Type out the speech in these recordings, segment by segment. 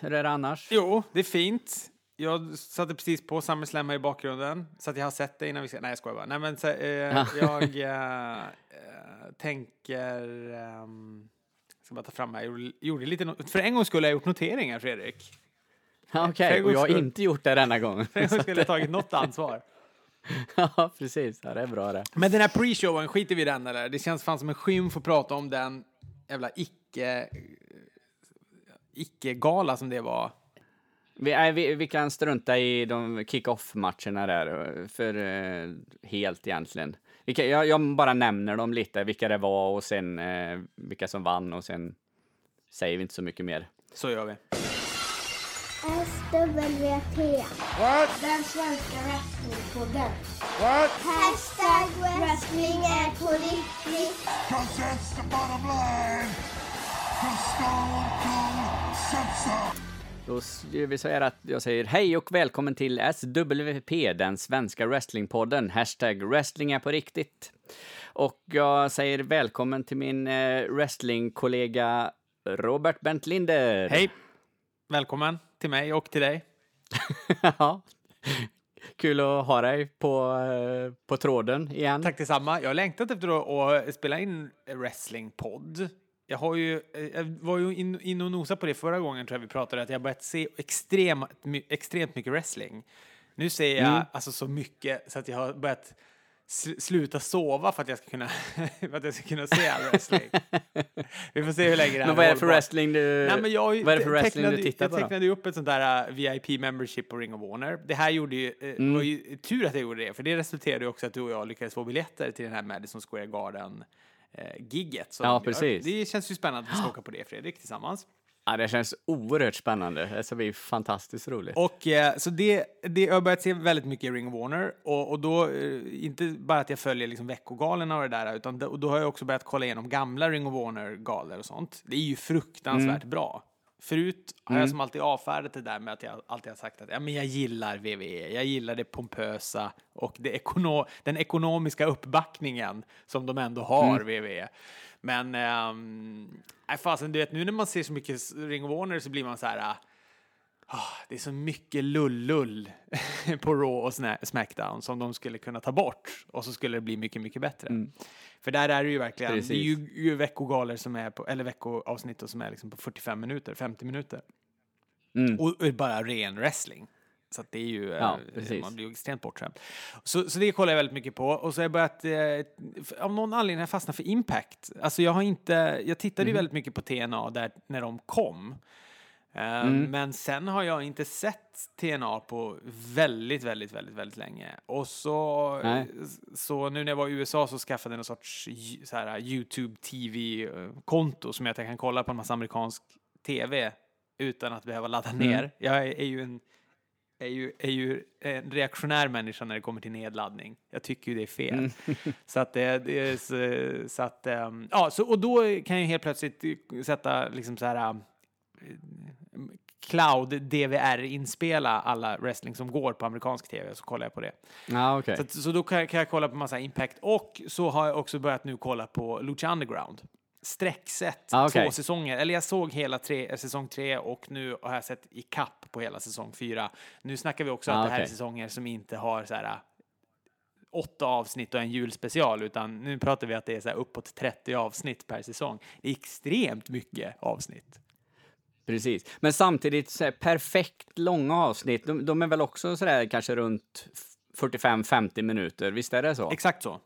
Hur är det annars? Jo, det är fint. Jag satte precis på SummerSlam här i bakgrunden, så att jag har sett det innan vi. Nej, jag skojar bara. Nej, men så, eh, jag eh, eh, tänker... ehm, jag ska bara ta fram här. Jag gjorde, lite... no- För en gång skulle jag gjort noteringar, Fredrik. Okej, en och jag har inte gjort det denna gången. För en gång skulle jag tagit något ansvar. ja, precis. Ja, det är bra det. Men den här pre-showen, skiter vi i den eller? Det känns fan som en skymf att prata om den jävla icke... icke-gala som det var. Vi, nej, vi, vi kan strunta i de kick-off-matcherna där, för eh, helt egentligen. Vi kan, jag, jag bara nämner dem lite, vilka det var och sen eh, vilka som vann och sen säger vi inte så mycket mer. Så gör vi. SWT. Den svenska wrestlingpodden. Hashtag wrestling är på riktigt. Cause that's the bottom line. Då vi här att jag säger hej och välkommen till SWP, den svenska wrestlingpodden. Hashtag wrestling är på riktigt. Och jag säger välkommen till min eh, wrestlingkollega Robert Bent Linder. Hej! Välkommen till mig och till dig. ja. Kul att ha dig på, eh, på tråden igen. Tack detsamma. Jag har längtat efter att spela in wrestlingpodd. Jag har ju, eh, jag var ju in, in och nosade på det förra gången tror jag vi pratade, att jag börjat se extremt, my- extremt mycket wrestling. Nu ser jag Mm. alltså så mycket så att jag har börjat sl- sluta sova för att jag ska kunna, för att jag ska kunna se all wrestling. vi får se hur länge det här Men vad är det för wrestling du, Nej, men jag vad är det för wrestling tecknade, du tittar jag på då? tecknade ju upp ett sånt där uh, VIP membership på Ring of Honor. Det här gjorde ju, uh, Mm. var ju tur att jag gjorde det, för det resulterade ju också att du och jag lyckades få biljetter till den här Madison Square Garden uh, gigget. som Ja, precis. Det känns ju spännande att vi ska åka på det, Fredrik, tillsammans. Ja, det känns oerhört spännande. Det ska bli fantastiskt roligt. Och eh, så det, det, jag har börjat se väldigt mycket Ring of Honor och, och då, eh, inte bara att jag följer liksom veckogalerna och det där, utan då, och då har jag också börjat kolla igenom gamla Ring of Honor-galor och sånt. Det är ju fruktansvärt bra. Förut har jag som alltid avfärdat det där med att jag alltid har sagt att ja, men jag gillar WWE, jag gillar det pompösa och det ekono den ekonomiska uppbackningen som de ändå har, WWE. Men, um, nej fasen, du vet nu när man ser så mycket Ring of Honor så blir man så här, Ah, det är så mycket lullull på Raw och Sna- Smackdown som de skulle kunna ta bort och så skulle det bli mycket, mycket bättre. För där är det ju verkligen, det är ju, ju veckogalor som är på, eller veckoavsnitt som är liksom på 45 minuter, 50 minuter. Mm. Och, och bara ren wrestling. Så det är ju, eh, Ja, precis. man blir ju extremt bortskämd. Så, så det kollar jag väldigt mycket på. Och så har jag börjat, eh, av någon anledning har jag fastnat för Impact. Alltså jag har inte, jag tittade Mhm. ju väldigt mycket på TNA där, när de kom. Eh, Mm. Men sen har jag inte sett TNA på väldigt, väldigt, väldigt, väldigt länge. Och så, Nej. så nu när jag var i USA så skaffade jag någon sorts så här, YouTube TV-konto som gör att jag kan kolla på en massa amerikansk TV utan att behöva ladda Mm. ner. Jag är, är ju en är ju, är ju en reaktionär människa när det kommer till nedladdning. Jag tycker ju det är fel. Mm. Så att det, så, så att, ehm, ja, så, och då kan jag helt plötsligt sätta liksom så här cloud DVR inspela alla wrestling som går på amerikansk tv så kollar jag på det. Ja, okej. Så, att, så då kan jag, kan jag kolla på massa impact och så har jag också börjat nu kolla på Lucha Underground. Sträcksett Ah, okej. två säsonger. Eller jag såg hela tre, eh, säsong tre och nu har jag sett i kapp på hela säsong fyra. Nu snackar vi också Ah, att det här är säsonger som inte har så här äh, åtta avsnitt och en julspecial utan nu pratar vi att det är så här uppåt 30 avsnitt per säsong. Det är extremt mycket avsnitt. Precis. Men samtidigt så här, perfekt långa avsnitt. De, de är väl också sådär kanske runt 45-50 minuter. Visst är det så? Exakt så.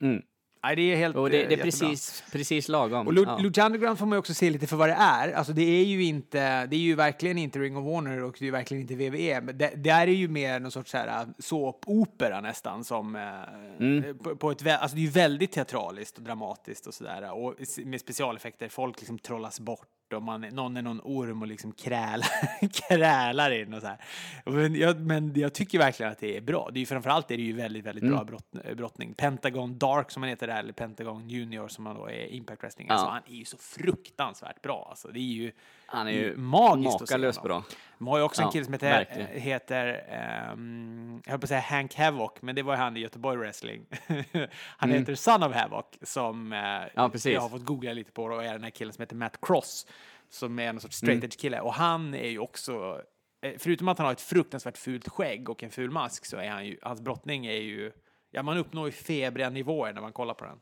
Mm. Nej, det är helt Och det, eh, det är jättebra. precis, precis lagom. Och Lu- ja. Lucha Underground får man också se lite för vad det är. Alltså det är ju inte, det är ju verkligen inte Ring of Honor och det är ju verkligen inte WWE. Men det, det är ju mer någon sorts så här äh, såpopera nästan som eh, på, på ett, alltså det är ju väldigt teatraliskt och dramatiskt och sådär. Och med specialeffekter, folk liksom trollas bort och man, någon är någon orm och liksom krälar, krälar in och så här. Men jag, men jag tycker verkligen att det är bra. Det är ju framförallt är det ju väldigt, väldigt bra brott, brottning. Pentagon Dark som han heter där, eller Pentagon Junior som han då är Impact Wrestling. Alltså, Ja. han är ju så fruktansvärt bra. Alltså, det är ju Han är ju magiskt makalöst bra. De har ju också en Ja, kille som heter, verkligen. heter ehm, jag höll på att säga Hank Havoc, men det var han i Göteborg Wrestling. han heter Son of Havoc, som eh, Mm. Ja, jag har fått googla lite på och är den här killen som heter Matt Cross. som är en sorts straight edge kille. Och han är ju också, eh, förutom att han har ett fruktansvärt fult skägg och en ful mask så är han ju, hans brottning är ju, ja man uppnår ju febriga nivåer när man kollar på den.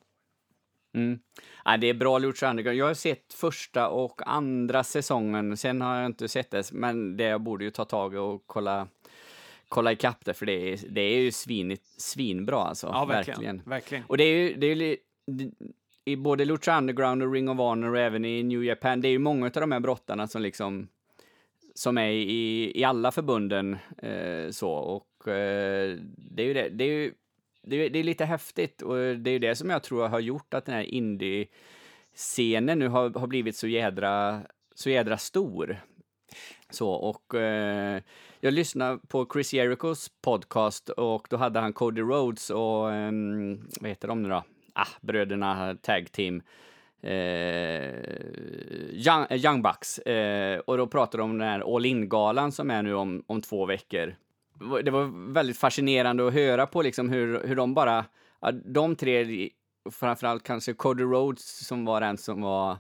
Mm. Ja, det är bra Lucha Underground. Jag har sett första och andra säsongen, sen har jag inte sett det, men det jag borde ju ta tag i och kolla, kolla ikapp det, för det är, det är ju svinigt, svinbra alltså. Ja, verkligen. verkligen. Och det är ju, det är ju i både Lucha Underground och Ring of Honor och även i New Japan, det är ju många av de här brottarna som liksom som är i, i alla förbunden eh, så och eh, det är ju det, det är ju det är, det är lite häftigt och det är det som jag tror har gjort att den här indie-scenen nu har, har blivit så jädra, så jädra stor. Så, och eh, jag lyssnade på Chris Jerichos podcast och då hade han Cody Rhodes och, eh, vad heter de nu då? Ah, bröderna Tag Team. Eh, Young, Young Bucks. Eh, och då pratade de om den här All In-galan som är nu om, om två veckor det var väldigt fascinerande att höra på liksom hur, hur de bara, ja, de tre, framförallt kanske Cody Rhodes som var den som var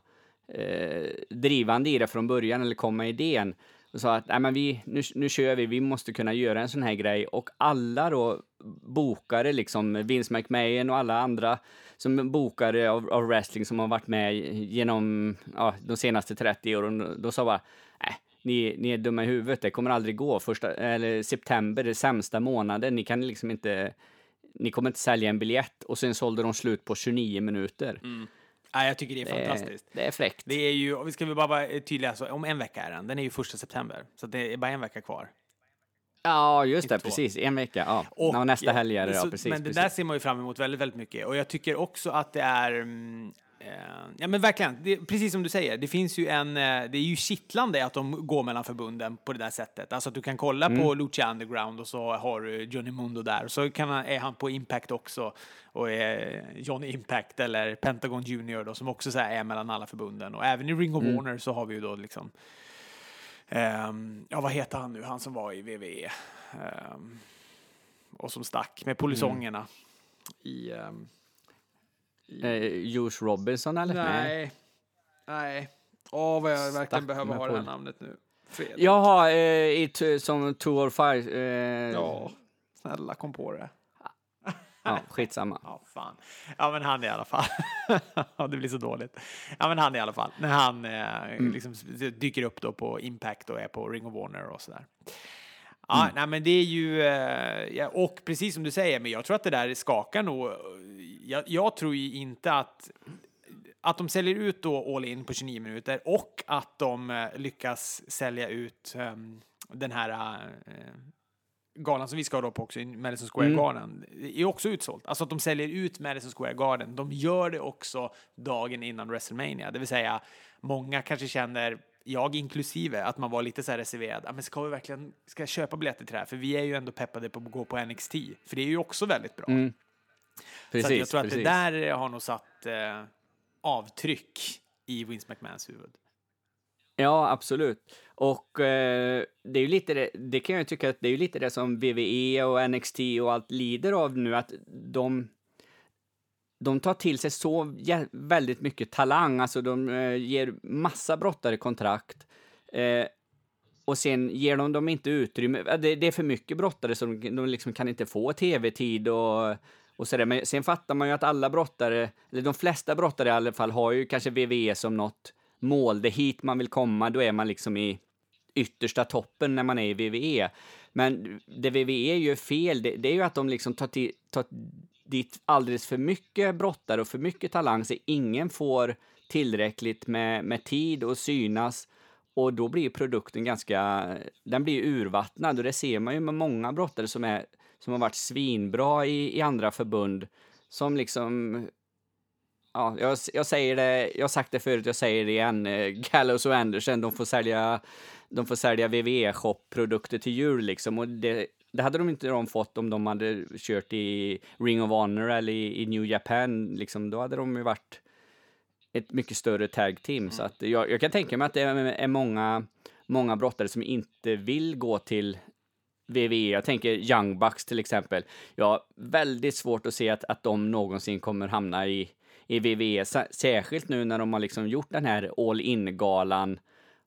eh, drivande i det från början, eller kom med idén, och sa att Nej, men vi, nu, nu kör vi, vi måste kunna göra en sån här grej. Och alla då bokare, liksom Vince McMahon och alla andra som bokare av, av wrestling som har varit med genom ja, de senaste 30 åren, då sa bara, ni, ni är dumma i huvudet, det kommer aldrig gå. Första, eller september, det sämsta månaden, ni kan liksom inte, ni kommer inte sälja en biljett. Och sen sålde de slut på 29 minuter. Mm. Nej, jag tycker det är det fantastiskt. Är, det är fräckt. Det är ju, vi ska väl bara vara tydliga, alltså, om en vecka är den, den är ju första september. Så det är bara en vecka kvar. Ja, just det, precis. En vecka. Ja. Och, nästa helg är det, ja, precis. Men det precis. där ser man ju fram emot väldigt, väldigt mycket. Och jag tycker också att det är, mm, ja men verkligen, det, precis som du säger, det finns ju en, eh, det är ju kittlande att de går mellan förbunden på det där sättet. Alltså att du kan kolla mm. på Lucha Underground och så har du Johnny Mundo där och så kan han, är han på Impact också och är Johnny Impact eller Pentagon Junior då som också så är mellan alla förbunden och även i Ring of mm. Warner så har vi ju då liksom um, ja vad heter han nu, han som var i WWE um, ehm, och som stack med polisongerna mm. i um, Eh, Juice Robinson eller? Nej. Nej. Åh, vad jag verkligen behöver ha det här namnet nu. Fredag. Jaha, eh, i som Two or Five. Eh... Ja, snälla kom på det. Ja, skitsamma. Ja, fan. Ja, men han i alla fall. det blir så dåligt. Ja, men han i alla fall. När han eh, mm. liksom dyker upp då på Impact och är på Ring of Warner och sådär. Ja, mm. nej, men det är ju, eh, och precis som du säger, men jag tror att det där skakar nog jag, jag tror ju inte att att de säljer ut då all in på 29 minuter och att de eh, lyckas sälja ut um, den här uh, galan som vi ska ha då på också, Madison Square mm. Garden, är också utsålt. Alltså att de säljer ut Madison Square Garden. De gör det också dagen innan WrestleMania, det vill säga många kanske känner jag inklusive, att man var lite så reserverad. men ska vi verkligen ska jag köpa biljetter till det här? För vi är ju ändå peppade på att gå på NXT, för det är ju också väldigt bra. Mm. Precis, så jag tror precis. att det där har nog satt eh, avtryck i Vince McMahons huvud. Ja, absolut. Och eh, det är ju lite det, det kan jag tycka att det är ju lite det som WWE och NXT och allt lider av nu, att de de tar till sig så väldigt mycket talang, alltså de eh, ger massa brottare kontrakt. Eh, och sen ger de dem inte utrymme. Det, det är för mycket brottare så de, de liksom kan inte få tv-tid och och så Men sen fattar man ju att alla brottare, eller de flesta brottare i alla fall, har ju kanske VVE som något mål. Det är hit man vill komma, då är man liksom i yttersta toppen när man är i VVE. Men det VVE gör fel, det, det är ju att de liksom tar, till, tar dit alldeles för mycket brottare och för mycket talang, så ingen får tillräckligt med, med tid att synas. Och då blir produkten ganska, den blir urvattnad och det ser man ju med många brottare som är som har varit svinbra i, i andra förbund, som liksom Ja, jag, jag säger det, jag har sagt det förut, jag säger det igen. Eh, Gallows och Anderson, de får sälja, de får sälja VVE-shop-produkter till jul liksom. Och det, det hade de inte de fått om de hade kört i Ring of Honor eller i, i New Japan. Liksom, då hade de ju varit ett mycket större tag team. Mm. Så att jag, jag, kan tänka mig att det är många, många brottare som inte vill gå till VVE, jag tänker Young Bucks till exempel. Jag har väldigt svårt att se att, att de någonsin kommer hamna i, i VVE, särskilt nu när de har liksom gjort den här all in-galan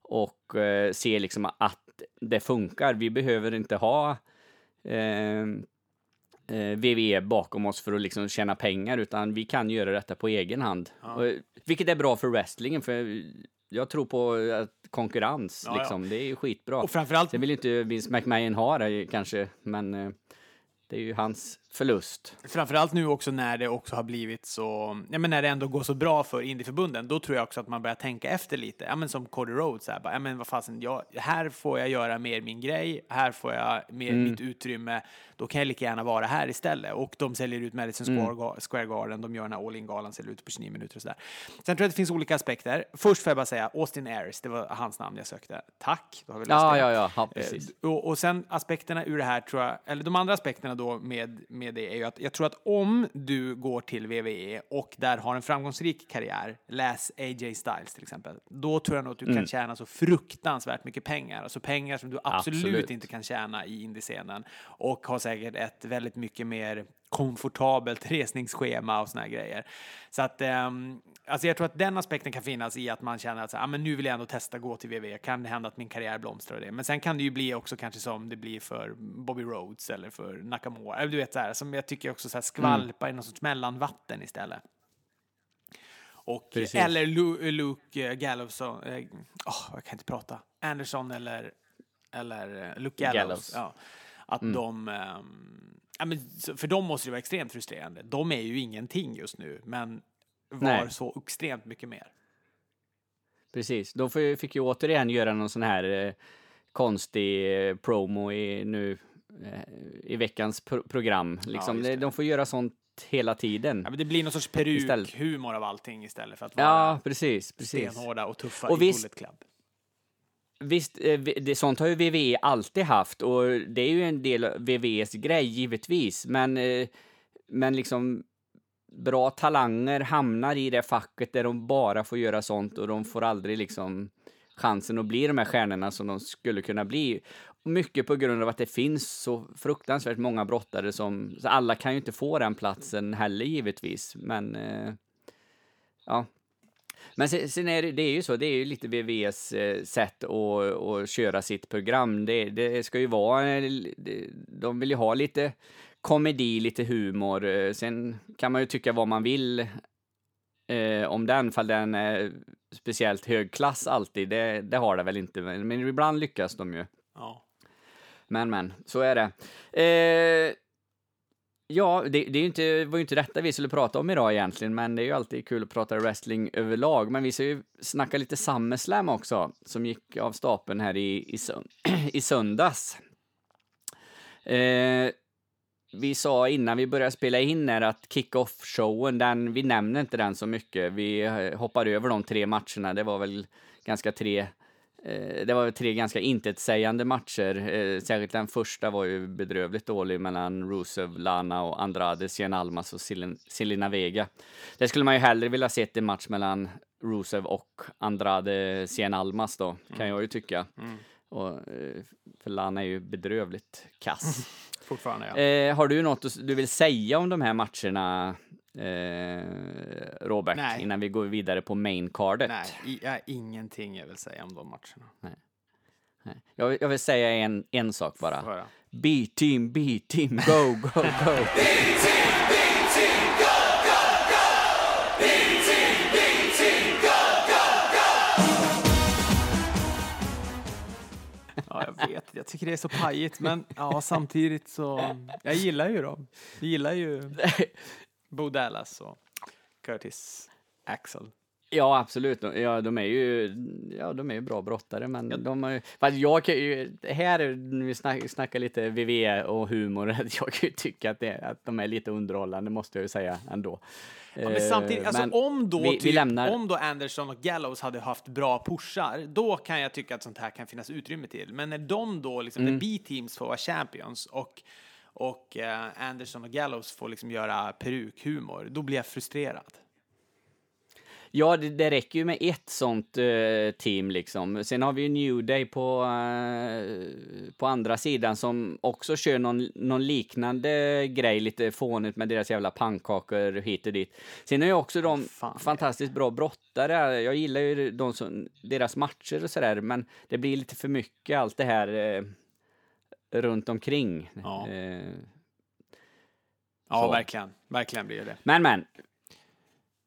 och eh, se liksom att det funkar. Vi behöver inte ha eh, eh, VVE bakom oss för att liksom tjäna pengar, utan vi kan göra detta på egen hand. Och, vilket är bra för wrestlingen, för jag tror på att konkurrens, Ja, ja. liksom. det är ju skitbra. Och framförallt Sen vill inte Vince McMahon ha det kanske, men eh, det är ju hans förlust. Framförallt nu också när det också har blivit så, ja men när det ändå går så bra för indieförbunden, då tror jag också att man börjar tänka efter lite. Ja men som Cody Rhodes, här, bara, ja men vad fasen, jag, här får jag göra mer min grej, här får jag mer mitt utrymme, då kan jag lika gärna vara här istället. Och de säljer ut Madison Square, Ga- Square Garden, de gör den här All In-galan, säljer ut på 29 minuter och sådär. Sen tror jag att det finns olika aspekter. Först får jag bara säga, Austin Aries, det var hans namn jag sökte. Tack, då har vi löst Ja, det. ja, ja, ja, precis. Eh, Och, och sen aspekterna ur det här tror jag, eller de andra aspekterna då med, med det är ju att jag tror att om du går till WWE och där har en framgångsrik karriär, läs AJ Styles till exempel, då tror jag nog att du kan tjäna så fruktansvärt mycket pengar, alltså pengar som du absolut, Absolut. inte kan tjäna i indiescenen och har säkert ett väldigt mycket mer komfortabelt resningsschema och såna här grejer. Så att, ehm, alltså jag tror att den aspekten kan finnas i att man känner att så, ah, men nu vill jag ändå testa gå till WWE, kan det hända att min karriär blomstrar och det. Men sen kan det ju bli också kanske som det blir för Bobby Rhodes eller för Nakamura, eller du vet så här, som jag tycker också så här skvalpa i någon sorts mellanvatten istället. Och, Precis. eller Lu, Luke eh, Gallows, eh, åh, jag kan inte prata, Anderson eller, eller eh, Luke Gallows. Gallows. Ja, att de, ehm, ja, men, för dem måste det vara extremt frustrerande. De är ju ingenting just nu, men var Nej. så extremt mycket mer. Precis. De fick ju återigen göra någon sån här eh, konstig eh, promo i, nu, eh, i veckans pro- program. Liksom. det. de, får göra sånt hela tiden. Ja, men det blir någon sorts perukhumor av allting istället för att vara Ja, precis. precis. stenhårda och tuffa Och i visst- Bullet Club. Visst, eh, det, sånt har ju VVE alltid haft och det är ju en del av VVEs grej givetvis, men, eh, men liksom bra talanger hamnar i det facket där de bara får göra sånt och de får aldrig liksom chansen att bli de här stjärnorna som de skulle kunna bli. Mycket på grund av att det finns så fruktansvärt många brottare som, så alla kan ju inte få den platsen heller givetvis, men eh, ja, men sen, sen är det, det är ju så, det är ju lite VVs eh, sätt att, att köra sitt program. Det, det ska ju vara, eh, de vill ju ha lite komedi, lite humor. Eh, Sen kan man ju tycka vad man vill eh, om den, fall den är speciellt hög klass alltid. Det, det har det väl inte, men, men ibland lyckas de ju. Ja. Men, men, så är det. Eh, ja, det, det är inte, var ju inte detta vi skulle prata om idag egentligen, men det är ju alltid kul att prata wrestling överlag. Men vi ska ju snacka lite SummerSlam också, som gick av stapeln här i, i, i söndags. Eh, vi sa innan vi började spela in här att kick-off-showen, den, vi nämner inte den så mycket. Vi eh, hoppar över de tre matcherna. Det var väl ganska tre det var tre ganska intetsägande matcher. Eh, särskilt den första var ju bedrövligt dålig mellan Rusev, Lana och Andrade, Cien Almas och Selina Vega. Det skulle man ju hellre vilja sett en match mellan Rusev och Andrade, Cien Almas då, kan jag ju tycka. Och, eh, för Lana är ju bedrövligt kass. Fortfarande ja. Eh, har du något du vill säga om de här matcherna, eh, Robert, Nej. innan vi går vidare på main-cardet? Nej, i, ja, ingenting jag vill säga om de matcherna. Nej. Jag, vill- jag vill säga en, en sak bara. Får höra. B-team, B-team, go, go, go! Ja, jag vet. Jag tycker det är så pajigt, men ja, samtidigt så... Jag gillar ju dem. Jag gillar ju Bo Dallas och Curtis Axel. Ja, absolut. Ja, de är ju, ja, de är ju bra brottare, men de har ju... Fast jag kan ju, här vi snack, snackar lite VV och humor, att jag kan ju tycka att, det, att de är lite underhållande, måste jag ju säga ändå. Ja, men samtidigt, alltså, men om, då vi- vi typ, lämnar- om då Anderson och Gallows hade haft bra pushar, då kan jag tycka att sånt här kan finnas utrymme till. Men när de då, liksom, Mm. när B-teams får vara champions och, och eh, Anderson och Gallows får liksom göra perukhumor, då blir jag frustrerad. Ja, det, det räcker ju med ett sånt eh, team liksom. Sen har vi ju New Day på, eh, på andra sidan som också kör någon, någon liknande grej, lite fånigt med deras jävla pannkakor hit och dit. Sen är ju också de Fan, fantastiskt bra brottare. Jag gillar ju de som, deras matcher och sådär, men det blir lite för mycket allt det här eh, runt omkring. Ja. Eh, Ja, verkligen. Verkligen blir det. Men, men.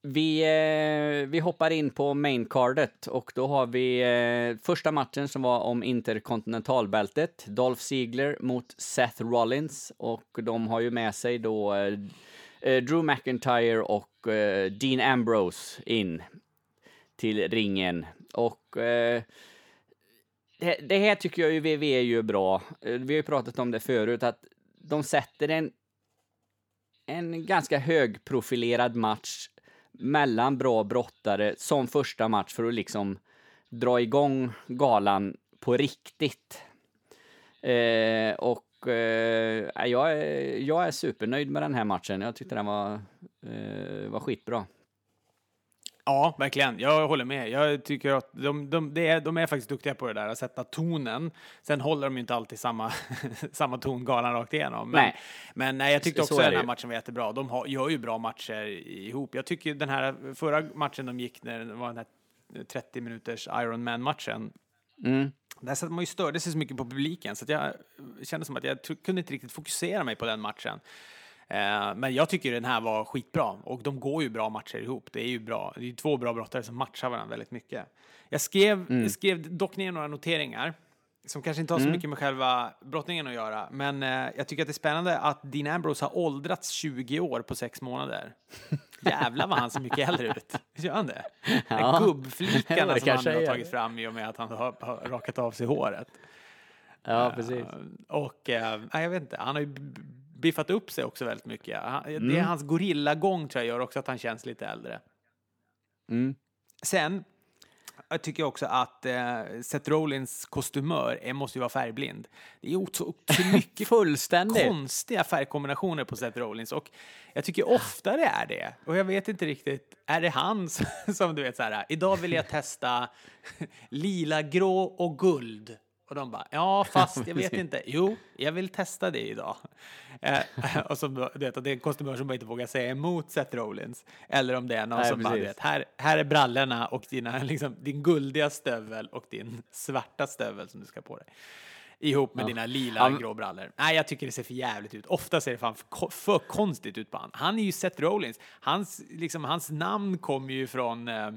Vi, eh, vi hoppar in på maincardet och då har vi eh, första matchen som var om interkontinentalbältet. Dolph Ziggler mot Seth Rollins och de har ju med sig då eh, eh, Drew McIntyre och eh, Dean Ambrose in till ringen. Och det, det här tycker jag ju WWE gör bra. Eh, vi har ju pratat om det förut, att de sätter en en ganska högprofilerad match mellan bra brottare som första match för att liksom dra igång galan på riktigt. Eh, och eh, jag, är, jag är supernöjd med den här matchen. Jag tyckte den var, eh, var skitbra. Ja, verkligen. Jag håller med. Jag tycker att de, de, det är, de är faktiskt duktiga på det där, att sätta tonen. Sen håller de ju inte alltid samma, samma ton galan rakt igenom. Men, Nej. men nej, jag tyckte Så också är den här ju. matchen var jättebra. De har, gör ju bra matcher ihop. Jag tycker den här förra matchen de gick när det var den här 30 minuters Iron man matchen Mm. där satt man ju störde sig så mycket på publiken så att jag kände som att jag kunde inte riktigt fokusera mig på den matchen. Eh, men jag tycker den här var skitbra och de går ju bra matcher ihop. Det är ju bra. Det är två bra brottare som matchar varandra väldigt mycket. Jag skrev, jag skrev dock ner några noteringar som kanske inte har så mycket med själva brottningen att göra. Men eh, jag tycker att det är spännande att Dean Ambrose har åldrats 20 år på sex månader. Jävlar vad han ser mycket äldre ut. Gör han det? De Ja. det som han har tagit fram i och med att han har, har rakat av sig håret. Ja, precis. Eh, Och nej, jag vet inte, han har ju biffat upp sig också väldigt mycket. Han, Det är Mm. hans gorillagång tror jag gör också att han känns lite äldre. Mm. Sen jag tycker också att eh, Seth Rollins kostymör är, måste ju vara färgblind. Det är så mycket Fullständigt. konstiga färgkombinationer på Seth Rollins och jag tycker ofta det är det. Och jag vet inte riktigt, är det han som, som du vet så här, idag vill jag testa lila, grå och guld. Och de bara, ja fast jag vet inte, jo, jag vill testa det idag. Eh, och så, du vet, det är en kostymör som bara inte vågar säga emot Seth Rollins. Eller om det är någon Nej, som bara, precis. vet, här, här är brallorna och dina, liksom, din guldiga stövel och din svarta stövel som du ska på dig. Ihop med dina lila Ja, grå brallor. Nej, jag tycker det ser för jävligt ut. Ofta ser det fan för, för konstigt ut på han. Han är ju Seth Rollins. Hans, liksom, hans namn kommer ju från eh,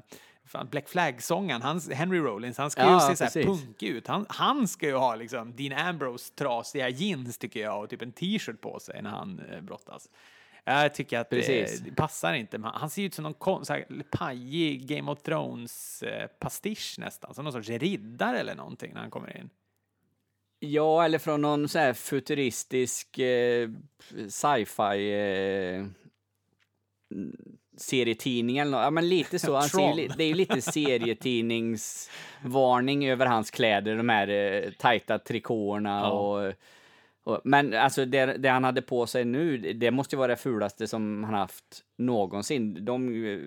fan, Black Flag-sångaren. Henry Rollins. Han ska Ja, ju se så här punkig ut. Han, han ska ju ha liksom Dean Ambrose trasiga jeans tycker jag och typ en t-shirt på sig när han eh, brottas. Jag tycker att Precis. det, passar inte. Han ser ut som någon kon, så här, pajig Game of Thrones eh, nästan. Som någon sorts riddare eller någonting när han kommer in. Ja, eller från någon så här futuristisk eh, sci-fi eh, serietidning eller något. Ja, men lite så. Han ser ju, det är ju lite serietidningsvarning över hans kläder, de här eh, tajta trikåerna Ja. och, och men alltså det, det han hade på sig nu, det måste ju vara det fulaste som han haft någonsin. De, eh,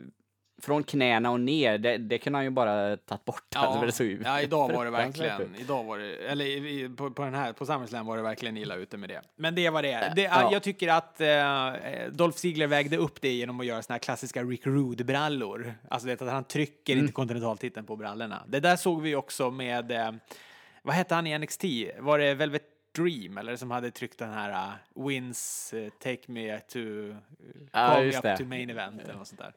från knäna och ner, det, det kunde han ju bara tagit bort. alltså, för det såg ja, idag var det verkligen, idag var det, eller i- i- på, på den här, på SummerSlam var det verkligen illa ute med det. Men det var det. det Ja. Jag tycker att eh, Dolph Ziggler vägde upp det genom att göra såna här klassiska Rick Rude-brallor. Alltså det att han trycker Mm. inte kontinentaltiteln på brallorna. Det där såg vi också med, eh, vad hette han i NXT? Var det Velvet Dream eller som hade tryckt den här uh, Wins uh, Take Me to uh, Call Me just Up det. to Main Event eller något sånt där.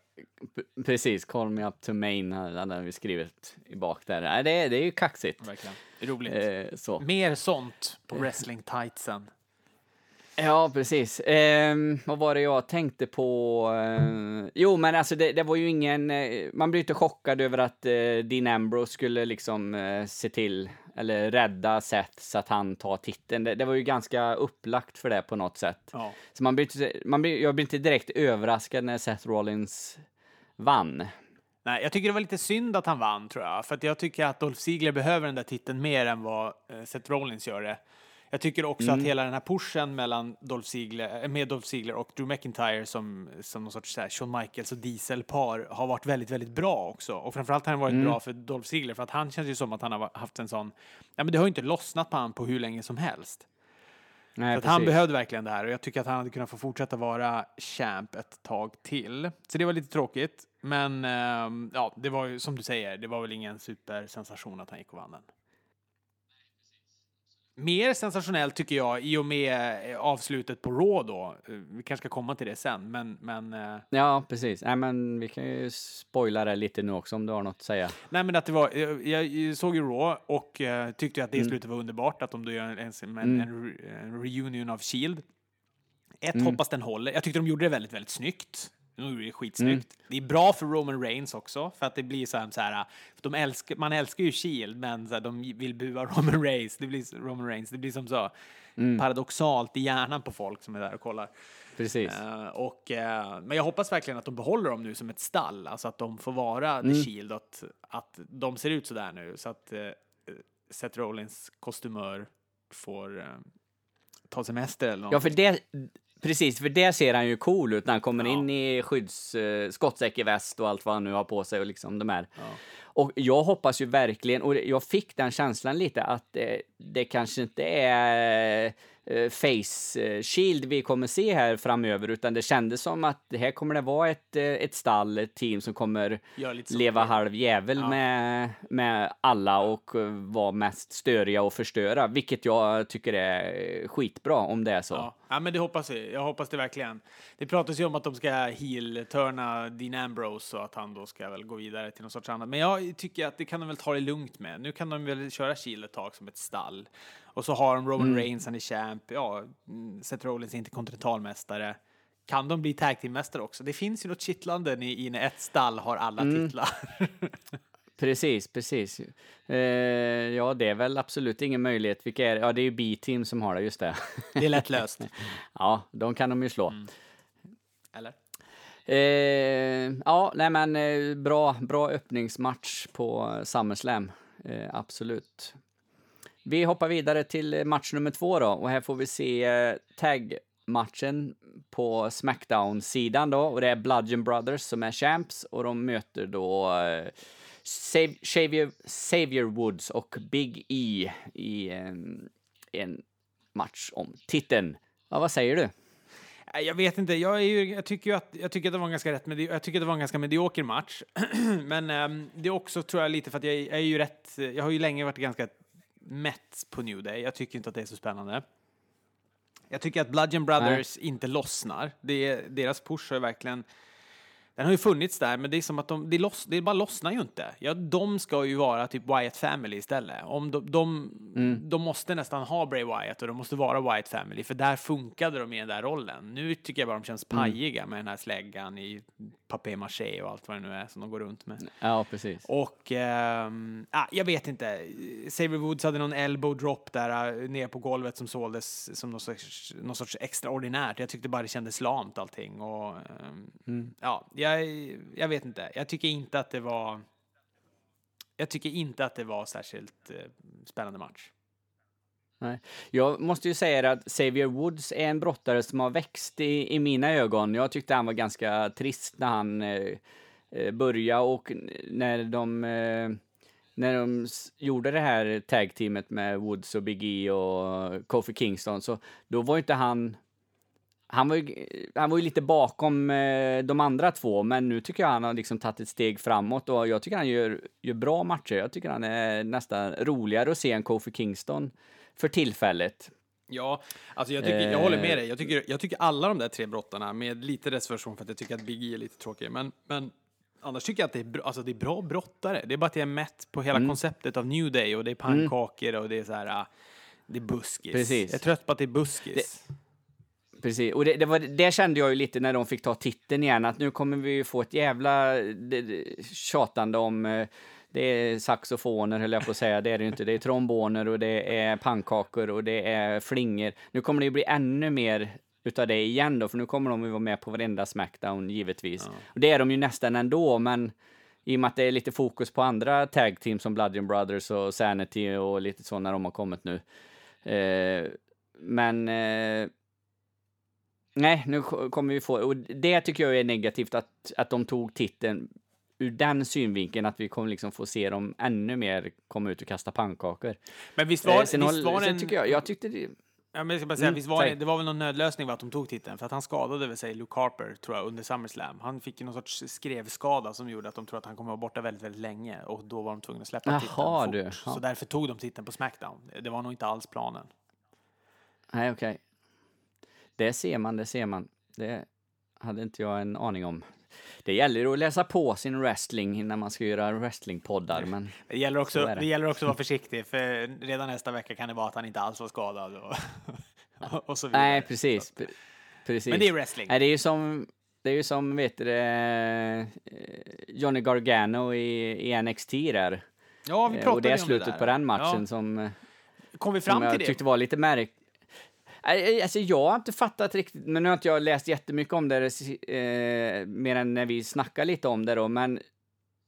P- Precis, Call Me Up To Main hade vi skrivit i bak där. Det, är- det är ju kaxigt. Verkligen. Roligt. Eh, så. Mer sånt på wrestling-tightsen. Ja, precis. Ehm, vad var det jag tänkte på? Eh, jo, men alltså det, det var ju ingen... Eh, man blir inte chockad över att eh, Dean Ambrose skulle liksom eh, se till, eller rädda Seth så att han tar titeln. Det, det var ju ganska upplagt för det på något sätt. Ja. Så man blir man blir, jag blir inte direkt överraskad när Seth Rollins vann. Nej, jag tycker det var lite synd att han vann, tror jag. För jag tycker att Dolph Ziggler behöver den där titeln mer än vad eh, Seth Rollins gör det. Jag tycker också att hela den här pushen mellan Dolph Ziggler, eh, med Dolph Ziggler och Drew McIntyre som, som någon sorts så här, Shawn Michaels och Diesel-par har varit väldigt, väldigt bra också. Och framförallt har den varit bra för Dolph Ziggler för att han känns ju som att han har haft en sån, ja men det har ju inte lossnat på han på hur länge som helst. Nej, Så att han behövde verkligen det här och jag tycker att han hade kunnat få fortsätta vara champ ett tag till. Så det var lite tråkigt. Men ehm, ja, det var ju som du säger, det var väl ingen supersensation att han gick och vann den. Mer sensationellt tycker jag i och med eh, avslutet på Raw då. Eh, Vi kanske ska komma till det sen, men, men eh, Ja, precis. Nej, men vi kan ju spoila det lite nu också om du har något att säga. Nej, men att det var, jag, jag såg ju Raw och tyckte att det Mm. slutet var underbart, att de då gör en, en, en, en, en reunion av Shield. Ett, Mm. hoppas den håller. Jag tyckte de gjorde det väldigt, väldigt snyggt. De gjorde det skitsnyggt. Mm. Det är bra för Roman Reigns också, för att det blir så här, så här de älskar, man älskar ju Shield, men så här, de vill bua Roman Reigns. Det blir, Roman Reigns. Det blir som så Mm. paradoxalt i hjärnan på folk som är där och kollar. Precis. Eh, och, eh, men jag hoppas verkligen att de behåller dem nu som ett stall, alltså att de får vara Mm. The Shield, att, att de ser ut så där nu, så att uh, Seth Rollins kostymör får ta semester eller något. Ja, för det, precis, för det ser han ju cool ut när han kommer in i skydds, uh, skottsäker väst och allt vad han nu har på sig och liksom de här. Och jag hoppas ju verkligen, och jag fick den känslan lite att eh, det kanske inte är eh, face eh, shield vi kommer se här framöver, utan det kändes som att här kommer det vara ett, eh, ett stall, ett team som kommer leva halv jävel Ja. med, med alla och eh, vara mest störiga och förstöra, vilket jag tycker är eh, skitbra om det är så. Ja. men det hoppas jag. Jag hoppas det verkligen. Det pratas ju om att de ska heel-turna Dean Ambrose och att han då ska väl gå vidare till någon sorts annat. Men jag tycker att det kan de väl ta det lugnt med. Nu kan de väl köra Shield ett tag som ett stall. Och så har de Roman Reigns, han är champ. Ja, mm, Seth Rollins är inte kontinentalmästare. Kan de bli tag team-mästare också? Det finns ju något kittlande i, när ett stall har alla titlar. Precis, precis. Eh, ja, det är väl absolut ingen möjlighet. Vilka är det? Ja, det är ju B-team som har det, just det. det är lätt löst. ja, de kan de ju slå. Eller? Eh, ja, nej men eh, bra, bra öppningsmatch på SummerSlam. Eh, absolut. Vi hoppar vidare till match nummer två då och här får vi se eh, tag-matchen på Smackdown-sidan då och det är Bludgeon Brothers som är champs och de möter då eh, Xavier, Xavier Woods och Big E i en, en match om titeln. Ja, vad säger du? Nej, Jag vet inte, jag, ju, jag tycker att, jag tycker att det var en ganska rätt, jag tycker att det var en ganska medioker match. Men ehm, det är också, tror jag, lite för att jag, jag är ju rätt, jag har ju länge varit ganska mätt på New Day. Jag tycker inte att det är så spännande. Jag tycker att Bludgeon Brothers inte lossnar. Det är, deras push har verkligen, den har ju funnits där, men det är som att de, det, loss, det bara lossnar ju inte. Ja, de ska ju vara typ Wyatt Family istället. Om de, de, de måste nästan ha Bray Wyatt och de måste vara Wyatt Family, för där funkade de i den där rollen. Nu tycker jag bara de känns pajiga med den här släggan i papier-maché och allt vad det nu är som de går runt med. Ja, precis. Och ah, jag vet inte. Saber Woods hade någon elbow drop där uh, ner på golvet som såldes som någon sorts, någon sorts extraordinärt. Jag tyckte bara det kändes lamt allting. Och, ehm, ja, jag, jag vet inte. Jag tycker inte att det var. Jag tycker inte att det var särskilt eh, spännande match. Nej. Jag måste ju säga att Xavier Woods är en brottare som har växt i, i mina ögon. Jag tyckte han var ganska trist när han eh, eh började och när de, eh, när de gjorde det här tag-teamet med Woods och Big E och Kofi Kingston, så då var inte han han var, ju, han var ju lite bakom eh, de andra två, men nu tycker jag han har liksom tagit ett steg framåt och jag tycker han gör, gör bra matcher. Jag tycker han är nästan roligare att se än Kofi Kingston för tillfället. Ja, alltså jag, tycker, jag håller med dig. Jag tycker, jag tycker alla de där tre brottarna, med lite reservation för att jag tycker att Big E är lite tråkig, men, men annars tycker jag att det är, bra, alltså det är bra brottare. Det är bara att jag är mätt på hela konceptet av New Day och det är pannkakor och det är så här, ah, det är buskis. Precis. Jag är trött på att det är buskis. Precis, och det, det, var, det kände jag ju lite när de fick ta titeln igen, att nu kommer vi ju få ett jävla det, tjatande om eh, det är saxofoner, höll jag på att säga. Det är det ju inte. Det är tromboner och det är pannkakor och det är flingor. Nu kommer det ju bli ännu mer utav det igen då, för nu kommer de ju vara med på varenda Smackdown, givetvis. Och det är de ju nästan ändå, men i och med att det är lite fokus på andra tag team som Bludgeon Brothers och Sanity och lite så när de har kommit nu, Eh, men eh, nej, nu ko- kommer vi få, och det tycker jag är negativt att, att de tog titeln ur den synvinkeln att vi kommer liksom få se dem ännu mer komma ut och kasta pannkakor. Men visst Eh, var, sen visst var sen en... tycker jag, jag tyckte det, Ja, men jag ska bara säga, Mm, visst var det, det var väl någon nödlösning att de tog titeln, för att han skadade väl sig Luke Harper, tror jag, under SummerSlam. Han fick ju någon sorts skrevskada som gjorde att de tror att han kommer vara borta väldigt, väldigt länge och då var de tvungna att släppa Jaha, titeln fort. du. Ja. Så därför tog de titeln på Smackdown. Det var nog inte alls planen. nej okej. Det ser man, det ser man. Det hade inte jag en aning om. Det gäller att läsa på sin wrestling innan man ska göra wrestlingpoddar, men Det gäller, också, det. det. gäller också att vara försiktig, för redan nästa vecka kan det vara att han inte alls var skadad och, och så vidare. nej, precis. pre- precis. Men det är wrestling. Nej, det är ju som, det är ju som, vet du det, eh, Johnny Gargano i, i NXT där. Ja, vi Eh, pratade och det är slutet där. på den matchen Ja. som, eh, Kom vi som fram jag till det? tyckte var lite märk... Eh, alltså jag har inte fattat riktigt, men nu har inte jag läst jättemycket om det, eh, mer än när vi snackar lite om det då, men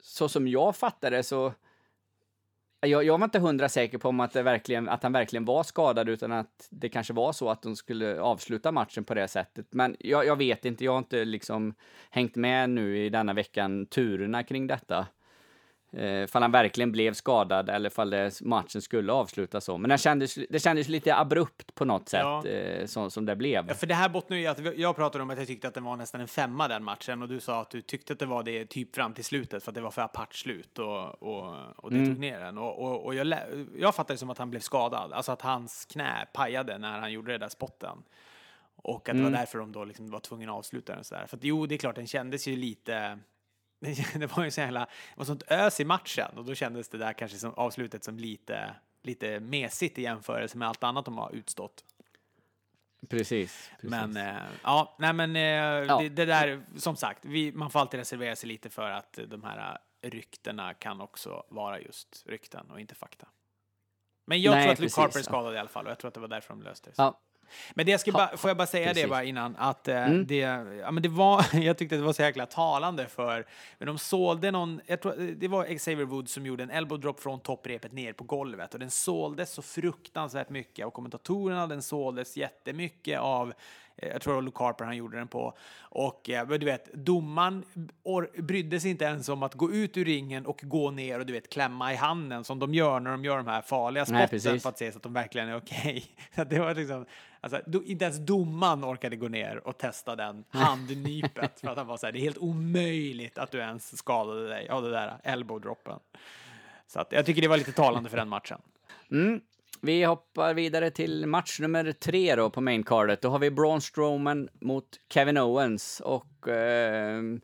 så som jag fattar det så jag, jag var inte hundra säker på om att, det verkligen, att han verkligen var skadad, utan att det kanske var så att de skulle avsluta matchen på det sättet. Men jag, jag vet inte, jag har inte liksom hängt med nu i denna veckan turerna kring detta. Eh, fall han verkligen blev skadad eller fall det, matchen skulle avslutas så. Men det kändes, det kändes lite abrupt på något sätt, Ja. eh, så, som det blev. Ja, för det här bottnar ju att vi- jag pratade om att jag tyckte att det var nästan en femma den matchen och du sa att du tyckte att det var det typ fram till slutet för att det var för apart slut och, och, och det Mm. tog ner den. Och, och, och jag, jag fattade det som att han blev skadad, alltså att hans knä pajade när han gjorde det där spotten. Och att det Mm. var därför de då liksom var tvungna att avsluta den sådär. För att jo, det är klart, den kändes ju lite... Det var ju så jävla... Det var sånt ös i matchen och då kändes det där kanske som avslutet som lite, lite mesigt i jämförelse med allt annat de har utstått. Precis. precis. Men eh, ja, nej men eh, Ja. det, det där, som sagt, vi, man får alltid reservera sig lite för att de här ryktena kan också vara just rykten och inte fakta. Men jag Nej, tror att Luke Harper är ja. skadad i alla fall och jag tror att det var därför de löste det. Ja, Men det jag ska bara, får jag bara säga precis. det bara innan, att eh, Mm. det, ja, men det var, jag tyckte det var så jäkla talande för, men de sålde någon, jag tror, det var Xavier Woods som gjorde en elbow drop från topprepet ner på golvet och den såldes så fruktansvärt mycket av kommentatorerna, den såldes jättemycket av eh, jag tror det var Luke Harper han gjorde den på. Och eh, du vet, domaren brydde sig inte ens om att gå ut ur ringen och gå ner och du vet klämma i handen som de gör när de gör de här farliga spotten för att se så att de verkligen är okej. Det var liksom, alltså, do, inte ens domaren orkade gå ner och testa den handnypet för att han var så här, det är helt omöjligt att du ens skadade dig av det där elbow droppen. Så att jag tycker det var lite talande för den matchen. Mm. Vi hoppar vidare till match nummer tre då på maincardet. Då har vi Braun Strowman mot Kevin Owens och ehm,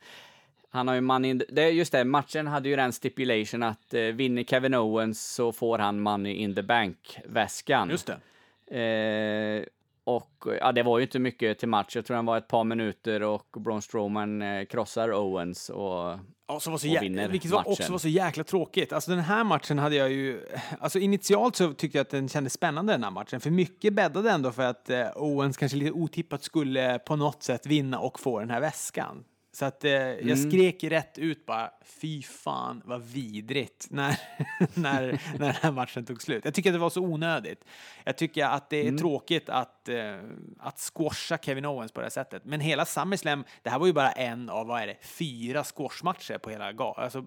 han har ju money in the, Just det, matchen hade ju den stipulation att eh, vinner Kevin Owens så får han money in the bank-väskan. Just det. Eh, och ja, det var ju inte mycket till match. Jag tror den var ett par minuter och Braun Strowman eh, krossar Owens och Ja, som var så och vinner vilket var matchen. också var så jäkla tråkigt. Alltså den här matchen hade jag ju... Alltså initialt så tyckte jag att den kändes spännande den här matchen. För mycket bäddade ändå för att eh, Owens kanske lite otippat skulle på något sätt vinna och få den här väskan. Så att eh, Mm. jag skrek rätt ut bara, fy fan vad vidrigt när, när, när den här matchen tog slut. Jag tycker att det var så onödigt. Jag tycker att det är Mm. tråkigt att, eh, att squasha Kevin Owens på det här sättet. Men hela SummerSlam, det här var ju bara en av, vad är det, fyra squashmatcher på hela galan. Alltså,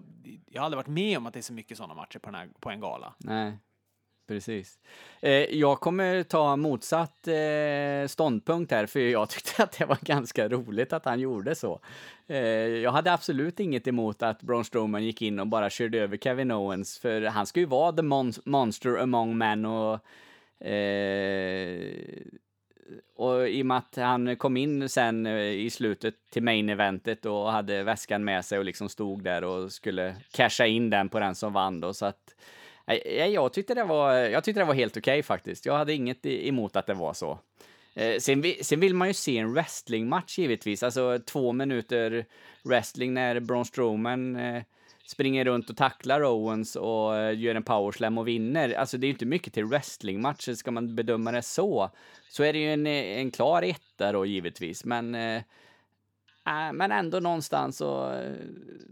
jag har aldrig varit med om att det är så mycket sådana matcher på, här, på en gala. Nej, precis. Eh, jag kommer ta motsatt eh, ståndpunkt här, för jag tyckte att det var ganska roligt att han gjorde så. Eh, jag hade absolut inget emot att Braun Strowman gick in och bara körde över Kevin Owens, för han ska ju vara the mon- monster among men och eh, och i och med att han kom in sen eh, i slutet till main eventet och hade väskan med sig och liksom stod där och skulle casha in den på den som vann då, så att Eh, jag tyckte det var, jag tyckte det var helt okej faktiskt. Jag hade inget emot att det var så. Eh, sen, sen vill man ju se en wrestlingmatch givetvis, alltså två minuter wrestling när Braun Strowman eh, springer runt och tacklar Owens och eh, gör en powerslam och vinner. Alltså det är ju inte mycket till wrestlingmatcher, ska man bedöma det så. Så är det ju en, en klar etta då givetvis, men eh, äh, men ändå någonstans så eh,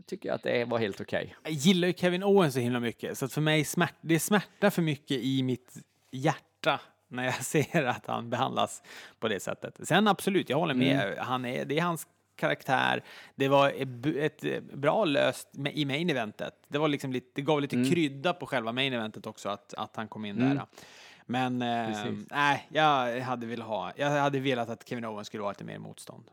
tycker jag att det var helt okej. Jag gillar ju Kevin Owens så himla mycket, så att för mig smärt, det är smärta för mycket i mitt hjärta när jag ser att han behandlas på det sättet. Sen absolut, jag håller med. Mm. Han är, det är hans karaktär. Det var ett ett bra löst i main eventet. Det, var liksom lite, det gav lite Mm. krydda på själva main eventet också att, att han kom in Mm. där. Men eh, nej, jag hade velat ha. Jag hade velat att Kevin Owens skulle vara lite mer motstånd.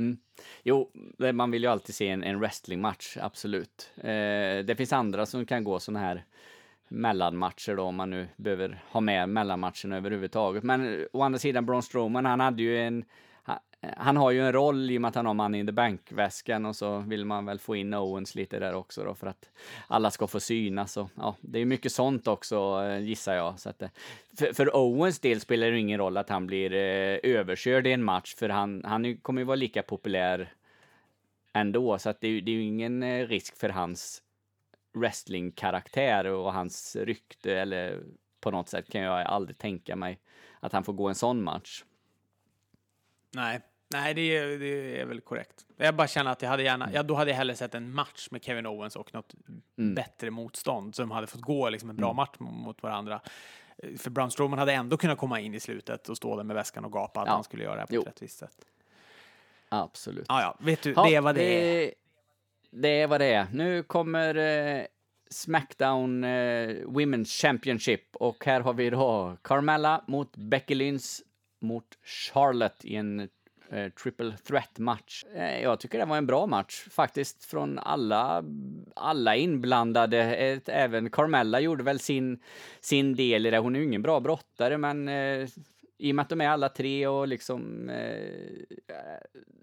Mm. Jo, man vill ju alltid se en, en wrestlingmatch, absolut. Eh, det finns andra som kan gå såna här mellanmatcher då, om man nu behöver ha med mellanmatcherna överhuvudtaget. Men å andra sidan, Braun Strowman, han hade ju en... Eh, han, har ju en roll i och med att han har Money in the Bank-väskan och så vill man väl få in Owens lite där också då för att alla ska få synas och ja, det är mycket sånt också eh, gissar jag. Så att, eh, för, för Owens del spelar det ingen roll att han blir eh, överkörd i en match för han, han kommer ju vara lika populär ändå så att det, är ju- det är ju ingen risk för hans wrestlingkaraktär och hans rykte eller på något sätt kan jag aldrig tänka mig att han får gå en sån match. Nej, nej det, är, det är väl korrekt. Jag bara känner att jag hade gärna, ja, då hade jag hellre sett en match med Kevin Owens och något Mm. bättre motstånd som hade fått gå liksom en bra match mo- mot varandra. Eh, För Braun Strowman hade ändå kunnat komma in i slutet och stå där med väskan och gapa att Ja. han skulle göra det på Jo. ett rättvist sätt. Absolut. Ja, ja, vet du, Ja, det var det. det. Det är vad det är. Nu kommer eh, Smackdown eh, Women's Championship och här har vi då Carmella mot Becky Lynch mot Charlotte i en eh, triple threat match. Eh, jag tycker det var en bra match faktiskt från alla, alla inblandade. Ett, även Carmella gjorde väl sin, sin del i det. Hon är ju ingen bra brottare men eh, i och med att de är alla tre och liksom eh,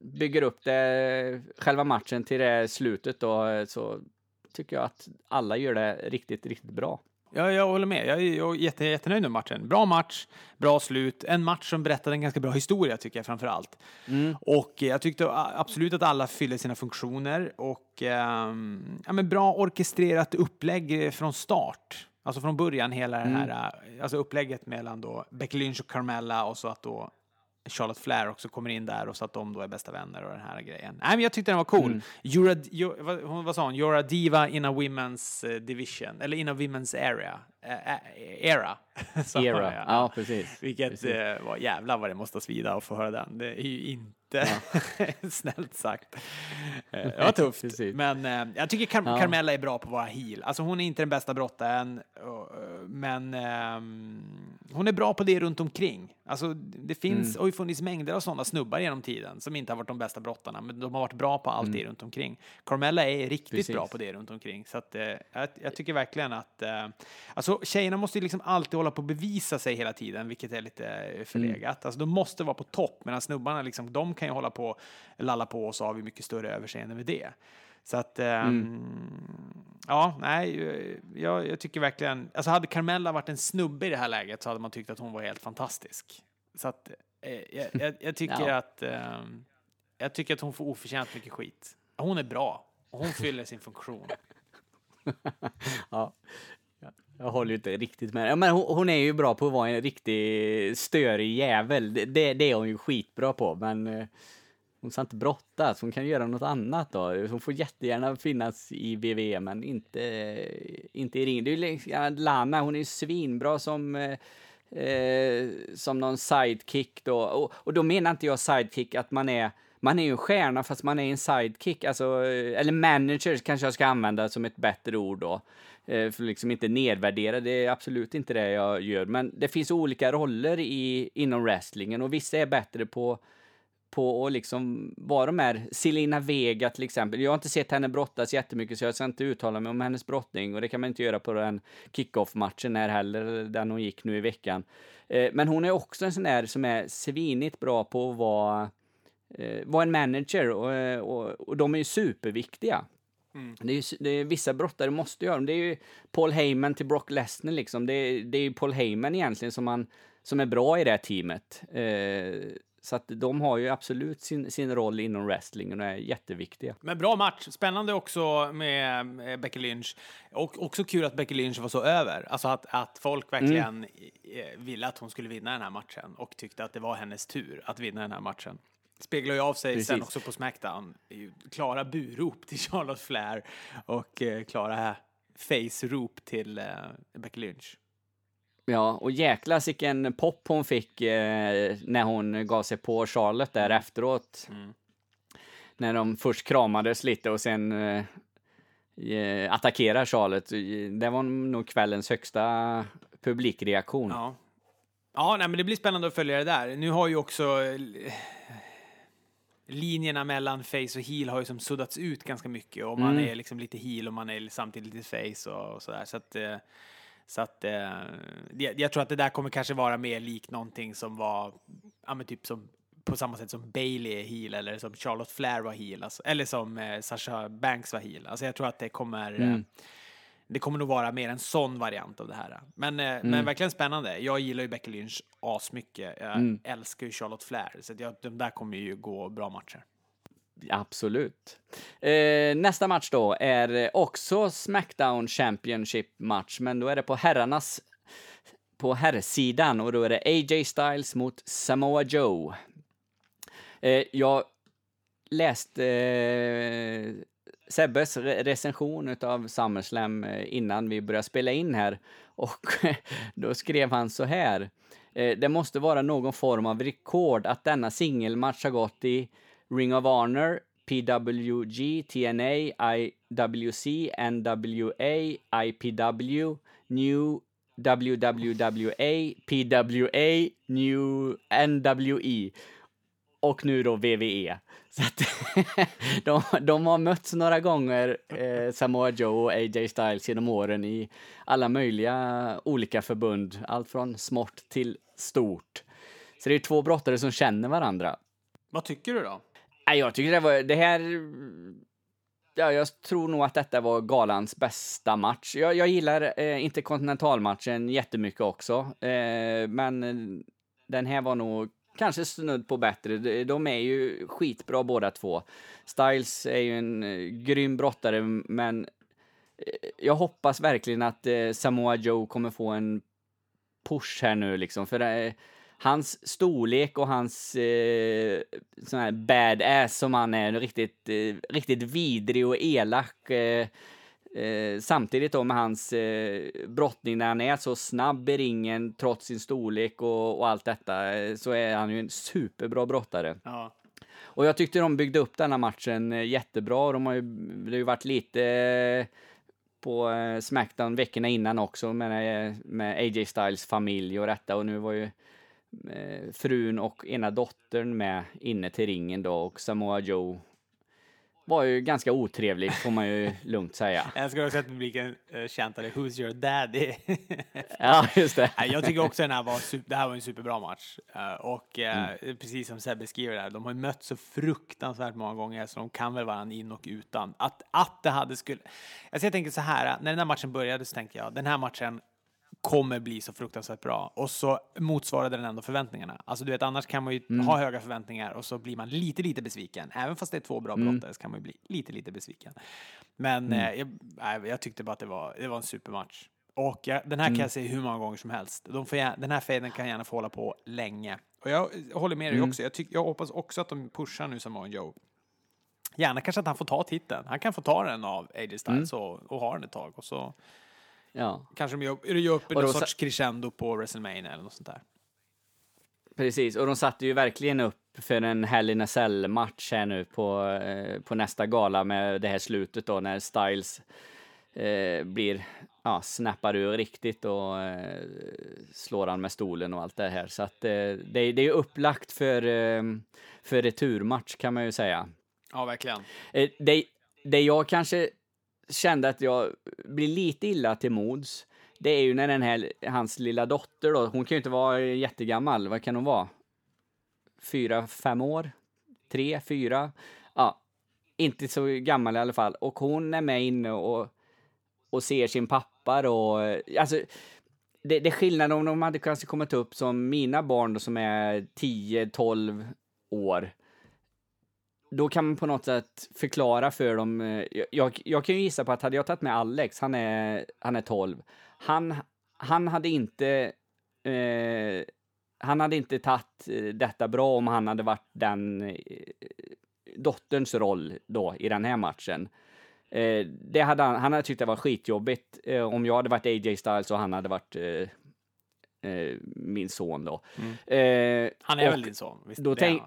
bygger upp det, själva matchen till det slutet då, eh, så tycker jag att alla gör det riktigt, riktigt bra. Ja, jag håller med. Jag är, jag är jätte, jättenöjd med matchen. Bra match, bra slut. En match som berättade en ganska bra historia tycker jag framför allt. Och eh, jag tyckte absolut att alla fyllde sina funktioner och ehm, ja, men bra orkestrerat upplägg från start. Alltså från början hela det här, eh, alltså upplägget mellan då Becky Lynch och Carmella och så att då Charlotte Flair också kommer in där och så att de då är bästa vänner och den här grejen. Nej, men jag tyckte den var cool. Mm. You're a, you're, vad, hon- vad sa hon? You're a diva in a women's eh, division, eller in a women's area. Eh, era. Era, ja precis. Vilket Precis. eh, var jävlar vad det måste svida att få höra den. Det är ju inte snällt sagt. Eh, det var tufft. Precis. Men eh, jag tycker Car- Ja. Carmella är bra på att vara heel. Alltså hon är inte den bästa brottaren, men ehm, hon är bra på det runt omkring. Alltså det finns, Mm. har ju funnits mängder av sådana snubbar genom tiden som inte har varit de bästa brottarna, men de har varit bra på allt det runt omkring. Carmella är riktigt Mm. Precis. bra på det runt omkring. Så att, eh, jag, jag tycker verkligen att... Eh, alltså tjejerna måste ju liksom alltid hålla på att bevisa sig hela tiden, vilket är lite eh, förlegat. Alltså de måste vara på topp, medan snubbarna liksom, de kan ju hålla på lalla på och så har vi mycket större överseende med det. Så att, ehm, ja, nej, eh, jag, jag tycker verkligen, alltså hade Carmella varit en snubbe i det här läget så hade man tyckt att hon var helt fantastisk. Så att, eh, jag, jag, jag tycker Ja. att, ehm, jag tycker att hon får oförtjänt mycket skit. Hon är bra, och hon fyller sin funktion. Ja. Jag håller ju inte riktigt med. Ja, men hon, hon är ju bra på att vara en riktig störig jävel. Det, det, det är hon ju skitbra på, men eh, hon ska inte brottas. Hon kan göra något annat då. Hon får jättegärna finnas i WWE, men inte, inte i ringen. Det är ju liksom- ja, Lana, hon är ju svinbra som eh, eh, som någon sidekick då. Och, och då menar inte jag sidekick att man är man är ju en stjärna fast man är en sidekick, alltså, eh, eller manager kanske jag ska använda som ett bättre ord då. Eh, För liksom inte nedvärdera, det är absolut inte det jag gör. Men det finns olika roller i, inom wrestlingen och vissa är bättre på på att liksom vara de här, Selena Vega till exempel. Jag har inte sett henne brottas jättemycket så jag ska inte uttala mig om hennes brottning och det kan man inte göra på den kick-off-matchen här heller, den hon gick nu i veckan. Eh, Men hon är också en sån där som är svinigt bra på att vara, eh, vara en manager och, eh, och, och de är ju superviktiga. Det är, det är, vissa brottare måste göra dem. Det är ju Paul Heyman till Brock Lesnar liksom. Det är, det är ju Paul Heyman egentligen som, man, som är bra i det här teamet. Eh, så att de har ju absolut sin, sin roll inom wrestlingen och är jätteviktiga. Men bra match. Spännande också med med Becky Lynch. Och också kul att Becky Lynch var så över. Alltså att, att folk verkligen eh, ville att hon skulle vinna den här matchen och tyckte att det var hennes tur att vinna den här matchen. Speglar ju av sig sen Precis. också på Smackdown. Klara burop till Charlotte Flair och eh, klara face-rop till eh, Becky Lynch. Ja, och jäkla vilken pop hon fick eh, när hon gav sig på Charlotte där efteråt. Mm. När de först kramades lite och sen eh, eh, attackerar Charlotte. Det var nog kvällens högsta publikreaktion. Ja. Ja, nej, men det blir spännande att följa det där. Nu har ju också eh, linjerna mellan face och heel har ju som suddats ut ganska mycket och man Mm. är liksom lite heel och man är samtidigt lite face och, och sådär. Så att, eh, så att eh, jag, jag tror att det där kommer kanske vara mer likt någonting som var, ja men typ som på samma sätt som Bailey är heel eller som Charlotte Flair var heel, alltså, eller som eh, Sasha Banks var heel. Alltså jag tror att det kommer eh, Mm. det kommer nog vara mer en sån variant av det här. Men, eh, men verkligen spännande. Jag gillar ju Becky Lynch asmycket. Jag Mm. älskar ju Charlotte Flair, så att jag, de där kommer ju gå bra matcher. Absolut. Eh, nästa match då är också Smackdown Championship match, men då är det på herrarnas på herrsidan och då är det AJ Styles mot Samoa Joe. Eh, jag läste eh, Sebbes re- recension av SummerSlam eh, innan vi började spela in här och då skrev han så här. Eh, det måste vara någon form av rekord att denna singelmatch har gått i Ring of Honor, PWG, TNA, IWC, NWA, IPW, New WWWA, PWA, New NWE och nu då VVE. Så att de, de har mötts några gånger, eh, Samoa Joe och AJ Styles genom åren i alla möjliga olika förbund, allt från smått till stort. Så det är två brottare som känner varandra. Vad tycker du då? Nej, jag tycker det var, det här, ja, jag tror nog att detta var galans bästa match. Jag, jag gillar eh, interkontinentalmatchen jättemycket också, eh, men den här var nog kanske snudd på bättre. De- är ju skitbra båda två. Styles är ju en eh, grym brottare, men eh, jag hoppas verkligen att eh, Samoa Joe kommer få en push här nu liksom, för eh, hans storlek och hans eh, sån här badass som han är, riktigt, eh, riktigt vidrig och elak. Eh, eh, samtidigt då med hans eh, brottning när han är så snabb i ringen trots sin storlek och, och allt detta, eh, så är han ju en superbra brottare. Ja. Och jag tyckte de byggde upp denna matchen eh, jättebra. De har ju, det har ju varit lite eh, på Smackdown veckorna innan också med, med AJ Styles familj och detta och nu var ju frun och ena dottern med inne till ringen då och Samoa Joe var ju ganska otrevlig får man ju lugnt säga. Jag älskar också att publiken uh, chantade Who's your daddy? Ja, just det. Jag tycker också att den här var, su- det här var en superbra match. Eh, och eh, precis som Sebbe skriver där, de har ju mött så fruktansvärt många gånger så de kan väl varandra in och utan. Att, att det hade skulle... Alltså jag tänker så här, när den här matchen började så tänkte jag, den här matchen kommer bli så fruktansvärt bra. Och så motsvarade den ändå förväntningarna. Alltså du vet, annars kan man ju ha höga förväntningar och så blir man lite, lite besviken. Även fast det är två bra brottare så kan man ju bli lite, lite besviken. Men eh, jag, jag tyckte bara att det var, det var en supermatch. Och jag, den här kan jag se hur många gånger som helst. De får, den här fejden kan gärna få hålla på länge. Och jag håller med dig också. Jag, tyck, jag hoppas också att de pushar nu Samoa Joe. Gärna kanske att han får ta titeln. Han kan få ta den av AJ Styles och, och ha den ett tag. Och så Ja, kanske de gör, gör upp någon sorts crescendo på WrestleMania eller något sånt där. precis. Och de satte ju verkligen upp för en Hell in a Cell-match här nu på, eh, på nästa gala med det här slutet då när Styles eh, blir, ja, snappar ur riktigt och eh, slår han med stolen och allt det här. Så att eh, det, är- det är upplagt för, eh, för returmatch kan man ju säga. Ja, verkligen. Det, det jag kanske kände att jag blir lite illa till mods, det är ju när den här, hans lilla dotter då, hon kan ju inte vara jättegammal, vad kan hon vara? Fyra, fem år? Tre, fyra? Ja, inte så gammal i alla fall. Och hon är med inne och, och ser sin pappa då. Alltså, det, det är skillnad om de hade kanske kommit upp som mina barn då, som är 10-12 år då kan man på något sätt förklara för dem. eh, Jag, jag kan ju gissa på att hade jag tagit med Alex, han är, han är 12, han, han hade inte eh, han hade inte tagit eh, detta bra om han hade varit den eh, dotterns roll då i den här matchen. Eh, det hade han, han hade tyckt det var skitjobbigt eh, om jag hade varit AJ Styles och han hade varit min son då. Mm. Han är och väl din son? Visst, då tänk-.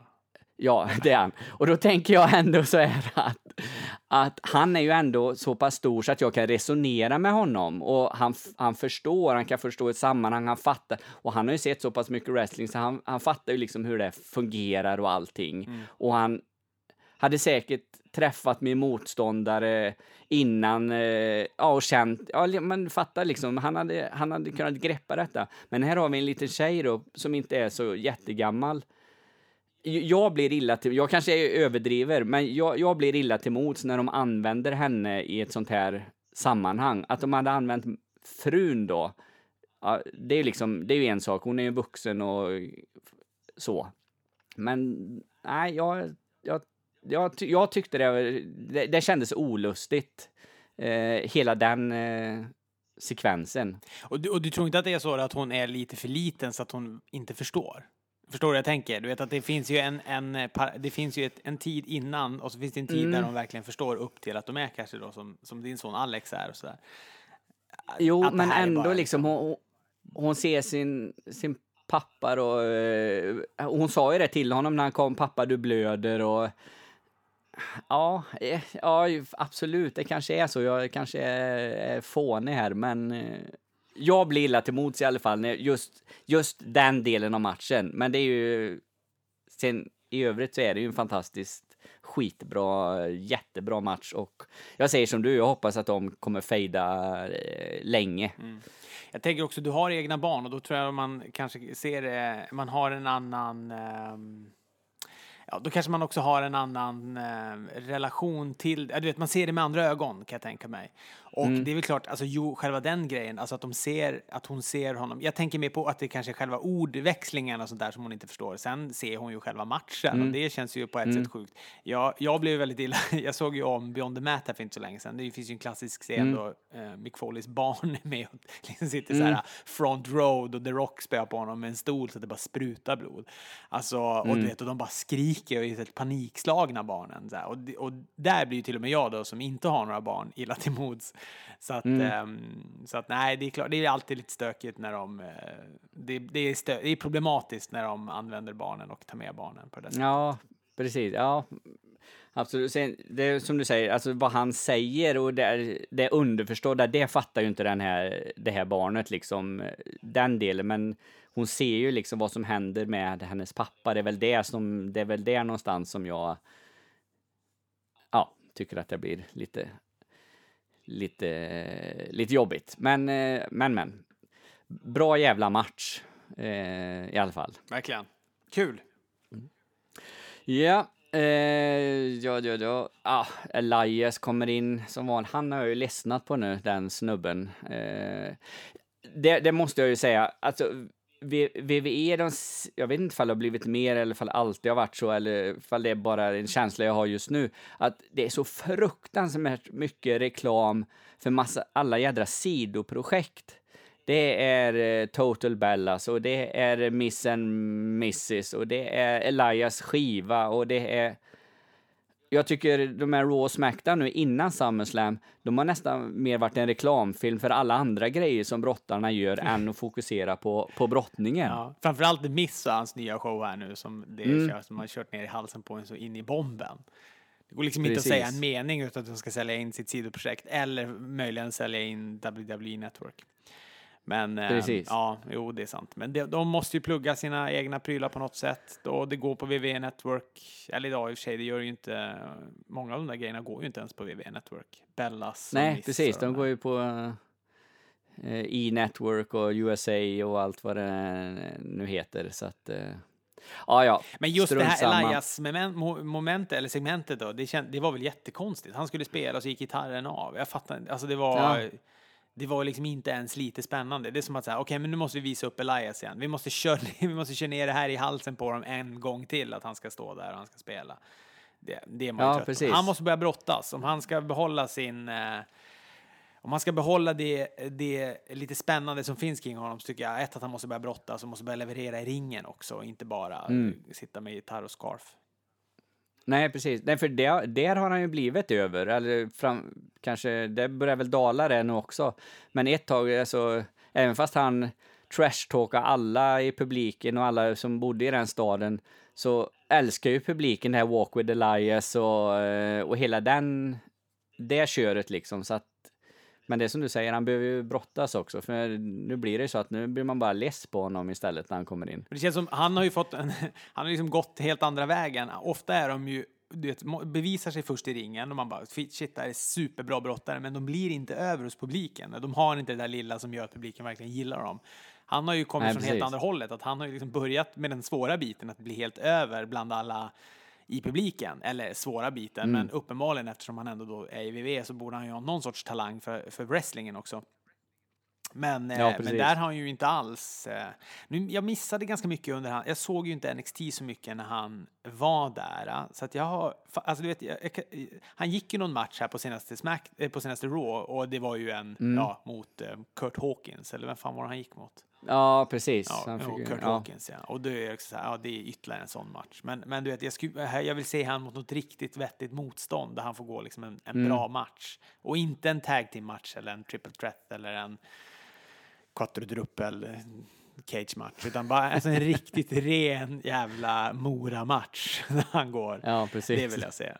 Ja, det är han. Och då tänker jag ändå så här att, att han är ju ändå så pass stor så att jag kan resonera med honom och han, han förstår, han kan förstå ett sammanhang, han fattar. Och han har ju sett så pass mycket wrestling så han, han fattar ju liksom hur det fungerar och allting. Och han hade säkert träffat min motståndare innan eh, ja, och känt, ja man fattar liksom, han hade, han hade kunnat greppa detta. Men här har vi en liten tjej då som inte är så jättegammal jag blir illa till, jag kanske är överdriver, men jag, jag blir illa till mots när de använder henne i ett sånt här sammanhang. Att de hade använt frun då, ja, det är ju liksom, det är ju en sak, hon är ju vuxen och så. Men nej, jag, jag, jag, jag tyckte det, det, det kändes olustigt, eh, hela den eh, sekvensen. Och, du, och du tror inte att det är så att hon är lite för liten så att hon inte förstår? Förstår du vad jag tänker? Du vet att det finns ju en, en, eh, det finns ju ett, en tid innan och så finns det en tid Mm. där de verkligen förstår upp till att de är kanske då som, som din son Alex är och sådär. Jo, Att men ändå bara liksom, hon, hon ser sin, sin pappa och eh, hon sa ju det till honom när han kom, pappa du blöder och ja, eh, ja absolut, det kanske är så, jag kanske är, fånig här, men jag blir illa till mods i alla fall, när just, just den delen av matchen, men det är ju, sen i övrigt så är det ju en fantastiskt skitbra, jättebra match och jag säger som du, jag hoppas att de kommer fejda eh, länge. Mm. Jag tänker också, du har egna barn och då tror jag man kanske ser det, man har en annan eh, Ja, då kanske man också har en annan eh, relation till, ja, du vet, man ser det med andra ögon kan jag tänka mig. Och det är väl klart, alltså jo, själva den grejen, alltså att de ser, att hon ser honom. Jag tänker mer på att det kanske är själva ordväxlingen och sånt där som hon inte förstår. Sen ser hon ju själva matchen och det känns ju på ett sätt sjukt. Jag, jag blev väldigt illa, jag såg ju om Beyond the Mat här för inte så länge sedan. Det finns ju en klassisk scen då eh, Mick Foleys barn är med och liksom sitter så här front row och The Rock spöar på honom med en stol så att det bara sprutar blod. Alltså, och du vet, och de bara skriker och är helt panikslagna barnen. Så här. Och, och där blir ju till och med jag då som inte har några barn illa till mods. Så att, ehm, så att nej, det är klart, det är alltid lite stökigt när de, eh, det, det, är stö, det är problematiskt när de använder barnen och tar med barnen på det sättet. Ja, precis. Ja, absolut. Sen, det är som du säger, alltså vad han säger och det, det underförstådda, det fattar ju inte den här, det här barnet, liksom, den delen. Men hon ser ju liksom vad som händer med hennes pappa. Det är väl det som, det är väl där någonstans som jag, ja, tycker att det blir lite, lite, lite jobbigt. Men, eh, men, men. Bra jävla match, eh, i alla fall. Verkligen. Kul. Ja, eh, ja, ja, ja. Ah, Elias kommer in som vanligt. Han har jag ju ledsnat på nu, den snubben. Eh, det, det måste jag ju säga. Alltså, VVE, de, jag vet inte om det har blivit mer eller om det alltid har varit så eller om det är bara en känsla jag har just nu. Att det är så fruktansvärt mycket reklam för massa, alla jädra sidoprojekt. Det är eh, Total Bellas och det är Miss and Mrs och det är Elias skiva och det är... Jag tycker de här Raw och Smackdown nu innan SummerSlam, de har nästan mer varit en reklamfilm för alla andra grejer som brottarna gör än att fokusera på, på brottningen. Ja, framförallt Miss och hans nya show här nu som det Mm. kör, som har kört ner i halsen på en så in i bomben. Det går liksom inte Precis. att säga en mening utan att de ska sälja in sitt sidoprojekt eller möjligen sälja in WWE Network. Men eh, Precis. ja, jo det är sant. Men de, de måste ju plugga sina egna prylar på något sätt. Då det går på WWE Network. Eller idag i och för sig, det gör ju inte. Många av de där grejerna går ju inte ens på WWE Network. Bellas och Nej, precis. och De går ju på eh, E-network och USA och allt vad det nu heter. Så att, eh, ja, ja. Men just strunt det här. Elias-momentet, eller segmentet då, det, känd, det var väl jättekonstigt. Han skulle spela och så gick gitarren av. Jag fattar inte, alltså det var... Ja. Det var liksom inte ens lite spännande. det är som att säga, okej, men nu måste vi visa upp Elias igen. Vi måste, köra, vi måste köra ner det här i halsen på honom en gång till, att han ska stå där och han ska spela. Det, det är man Ja, trött precis. Han måste börja brottas. Om han ska behålla sin... Eh, om man ska behålla det, det lite spännande som finns kring honom så tycker jag ett att han måste börja brottas och måste börja leverera i ringen också och inte bara Mm. sitta med gitarr och scarf. Nej, precis. Nej, för det, där har han ju blivit över. Eller fram, kanske, det börjar väl dala det nu också. Men ett tag, alltså, även fast han trashtalkade alla i publiken och alla som bodde i den staden så älskar ju publiken det här Walk with Elias och, eh, och hela den, det köret liksom. Så att, men det är som du säger, han behöver ju brottas också. För nu blir det ju så att nu blir man bara less på honom istället när han kommer in. Det känns som, han har ju fått en, han har liksom gått helt andra vägen. Ofta är de ju du vet, bevisar sig först i ringen och man bara shit, det här är superbra brottare, men de blir inte över hos publiken. De har inte det där lilla som gör att publiken verkligen gillar dem. Han har ju kommit Nej, från precis. helt andra hållet, att han har ju liksom börjat med den svåra biten, att bli helt över bland alla i publiken, eller svåra biten, mm. men uppenbarligen eftersom han ändå då är i WWE så borde han ju ha någon sorts talang för, för wrestlingen också. Men, ja, eh, men där har han ju inte alls... Eh, nu, jag missade ganska mycket under han, Jag såg ju inte NXT så mycket när han var där. Eh, så att jag har... Alltså du vet, jag, jag, han gick ju någon match här på senaste, Smack, på senaste Raw och det var ju en mm. ja, mot Kurt Hawkins, eller vem fan var det han gick mot? Ja, precis. Ja, fick, Kurt ja. Hawkins, ja. Och då är det så här, ja, det är ytterligare en sån match. Men, men du vet, jag, skulle, jag vill se han mot något riktigt vettigt motstånd där han får gå liksom en, en mm. bra match. Och inte en tag team match eller en triple threat eller en quattrodruppel cage match, utan bara alltså en riktigt ren jävla Mora-match när han går. Ja, precis. Det vill jag säga.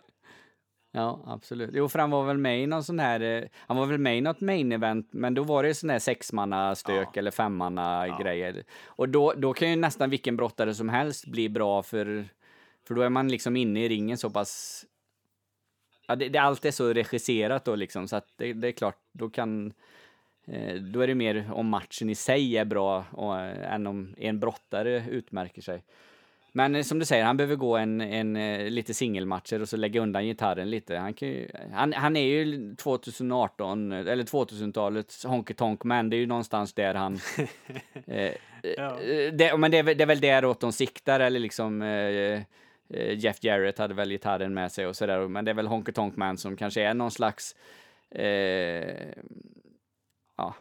Ja, absolut. Jo, för han var väl med i någon sån här, eh, han var väl med i något main event, men då var det sån här sexmanna stök ja. eller femmanna grejer. Och då, då kan ju nästan vilken brottare som helst bli bra för, för då är man liksom inne i ringen så pass, ja, det, det allt är så regisserat då liksom, så att det, det är klart, då kan Eh, då är det mer om matchen i sig är bra och, eh, än om en brottare utmärker sig. Men eh, som du säger, han behöver gå en, en, lite singelmatcher och så lägga undan gitarren lite. Han, kan ju, han, han är ju 2018, eller 2000-talets Honky Tonk Man. Det är ju någonstans där han... eh, ja. det, men det är, det är väl däråt de siktar, eller liksom... Eh, Jeff Jarrett hade väl gitarren med sig och sådär, men det är väl Honky Tonk Man som kanske är någon slags... Eh, ja,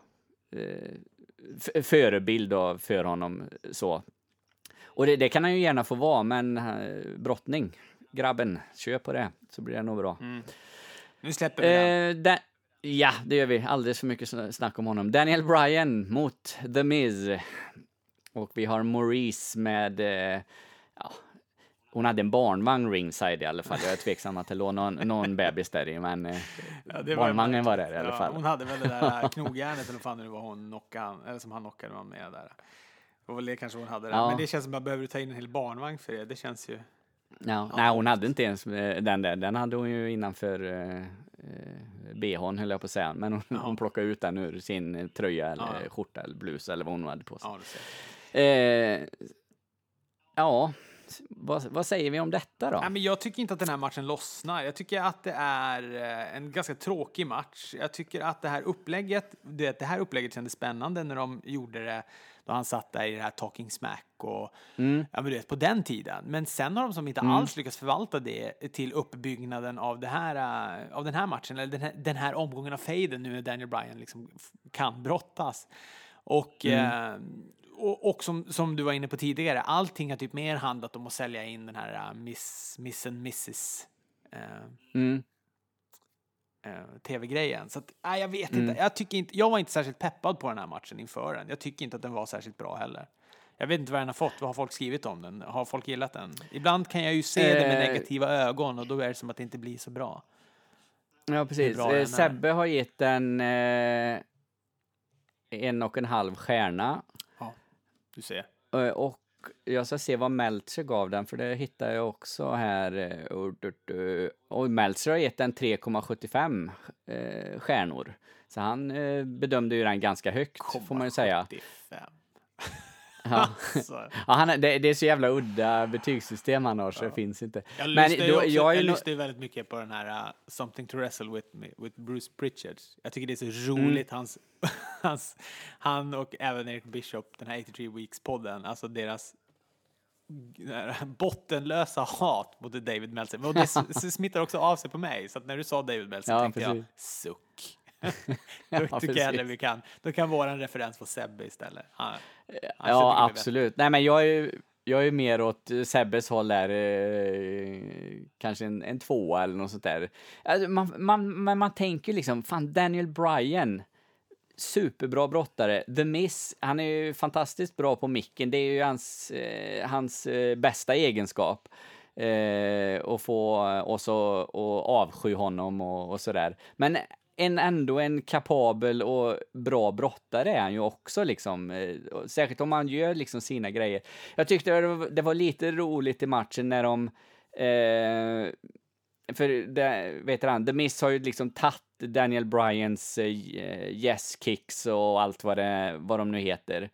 eh, förebild då för honom så. Och det, det, kan han ju gärna få vara, men uh, brottning, grabben, kör på det så blir det nog bra. Mm. Nu släpper vi den. Uh, ja, det gör vi. Alldeles för mycket snack om honom. Daniel Bryan mot The Miz. Och vi har Maurice med uh, ja, hon hade en barnvagn ringside i alla fall. Jag är tveksam att det låg någon, någon bebis där i, men eh, ja, barnvagnen var, var där i alla fall. hon hade väl det där knogjärnet eller vad fan det var hon knockade, eller som han knockade med där. Det var väl det kanske hon hade. Ja. Men det känns som att behöver du ta in en hel barnvagn för det. Det känns ju. Ja, nej, hon hade inte ens eh, den där. Den hade hon ju innanför uh, bhn höll jag på att säga. Men hon, hon plockade ut den ur sin tröja eller skjorta eller blus eller vad hon hade på sig. Ja, eh, ja vad, vad, säger vi om detta då? Nej, men jag tycker inte att den här matchen lossnar. Jag tycker att det är eh, en ganska tråkig match. Jag tycker att det här upplägget, det, det här upplägget kändes spännande när de gjorde det då han satt där i det här talking smack och mm. ja, men du vet, på den tiden. Men sen har de som inte mm. alls lyckats förvalta det till uppbyggnaden av, det här, uh, av den här matchen, eller den här, den här omgången av fejden nu när Daniel Bryan liksom kan brottas. Och mm. uh, och, och som, som, du var inne på tidigare, allting har typ mer handlat om att sälja in den här uh, Miss, Miss and Mrs. Uh, mm. Uh, tv-grejen. Så att, uh, jag vet mm. inte. Jag, tycker inte. jag var inte särskilt peppad på den här matchen inför den. Jag tycker inte att den var särskilt bra heller. Jag vet inte vad den har fått. Vad har folk skrivit om den? Har folk gillat den? Ibland kan jag ju se det med eh. negativa ögon och då är det som att det inte blir så bra. Ja, precis. Eh, Sebbe har gett den eh, en och en halv stjärna du ser. Eh, och jag ska se vad Meltzer gav den, för det hittar jag också här. Eh, och Meltzer har gett den 3,75 eh, stjärnor. Så han bedömde ju den ganska högt, får man ju säga. 75. Ja. Alltså. ja, han, det, det, är så jävla udda betygssystem han har så ja. det finns inte. Jag Men då, också, jag, jag lyssnar väldigt mycket på den här uh, Something to Wrestle with, me, with Bruce Pritchard. Jag tycker det är så roligt, mm. hans, hans, han och även Eric Bishop, den här 83 Weeks-podden, alltså deras bottenlösa hat mot David Meltzer. Och det smittar också av sig på mig, så att när du sa David Meltzer ja, tänkte precis. jag suck. då ja, tycker jag vi kan, då kan våran referens få Sebbe istället. Han, ja, absolut. Nej, men jag är, jag är mer åt Sebbes håll där, eh, kanske en, en tvåa eller något sånt där. Alltså, man, man, man, man tänker liksom, fan Daniel Bryan, superbra brottare. The Miss, han är ju fantastiskt bra på micken. Det är ju hans, eh, hans eh, bästa egenskap. Eh, och få oss att avsky honom och, och sådär. Men en, ändå en kapabel och bra brottare är han ju också liksom. Eh, särskilt om han gör liksom sina grejer. Jag tyckte det var, det var lite roligt i matchen när de eh, för det, vet han, The Miss har ju liksom tagit Daniel Bryans eh, yes kicks och allt vad, det, vad de nu heter.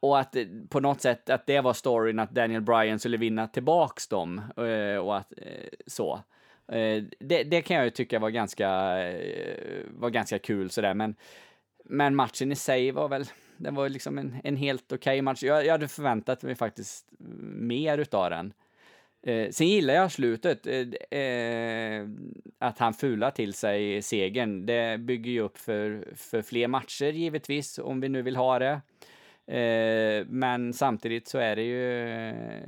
Och att eh, på något sätt att det var storyn att Daniel Bryan skulle vinna tillbaks dem eh, och att eh, så. Eh, det, det, kan jag ju tycka var ganska, eh, var ganska kul sådär, men, men matchen i sig var väl, Den var liksom en, en helt okej okay match. Jag, jag hade förväntat mig faktiskt mer utav den. Eh, sen gillar jag slutet, eh, eh, att han fular till sig segern. Det bygger ju upp för, för fler matcher givetvis, om vi nu vill ha det. Eh, men samtidigt så är det ju... Eh,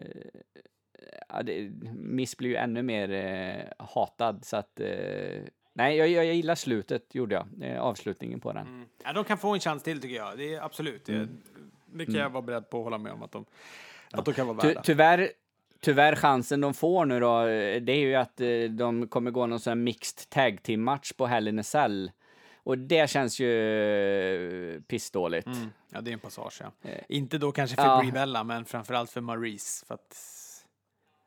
Ja, det, Miss blir ju ännu mer eh, hatad, så att... Eh, nej, jag, jag, gillar slutet, gjorde jag. avslutningen på den. Mm. Ja, de kan få en chans till, tycker jag. Det är absolut. Det, mm. det kan jag mm. vara beredd på att hålla med om att de, ja. att de kan vara värda. Ty, tyvärr Tyvärr chansen de får nu då, det är ju att eh, de kommer gå någon sån här mixed tag team match på Hell in a Cell. Och det känns ju eh, pissdåligt. Mm. Ja, det är en passage, ja. Eh. Inte då kanske för ja. Brie Bella, men framförallt för Maurice. För att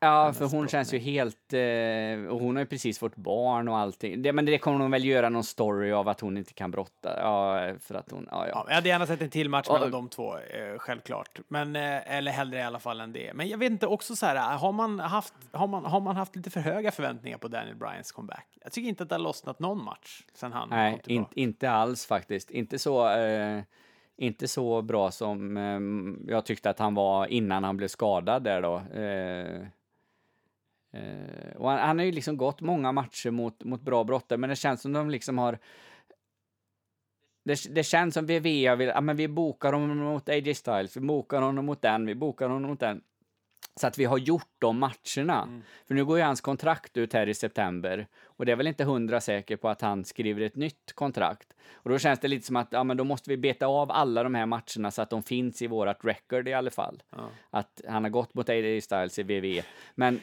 Ja, för hon känns ju helt... Eh, och hon har ju precis fått barn och allting. Det, men det kommer hon väl göra någon story av att hon inte kan brotta. Ja, för att hon... Ja, ja. ja jag hade gärna sett en till match mellan de två, eh, självklart. Men, eh, eller hellre i alla fall än det. Men jag vet inte, också så här, har man, haft, har, man, har man haft lite för höga förväntningar på Daniel Bryans comeback? Jag tycker inte att det har lossnat någon match sen han Nej, kom in, inte alls faktiskt. Inte så... Eh, inte så bra som eh, jag tyckte att han var innan han blev skadad där då. Eh, Eh, och han, han, har ju liksom gått många matcher mot, mot bra brottare, men det känns som de liksom har... Det, det känns som VVA vill, ja men vi bokar honom mot AJ Styles, vi bokar honom mot den, vi bokar honom mot den. Så att vi har gjort de matcherna. Mm. För nu går ju hans kontrakt ut här i september. Och det är väl inte hundra säker på att han skriver ett nytt kontrakt. Och då känns det lite som att, ja men då måste vi beta av alla de här matcherna så att de finns i vårat record i alla fall. Ja. Att han har gått mot AJ Styles i WWE. Men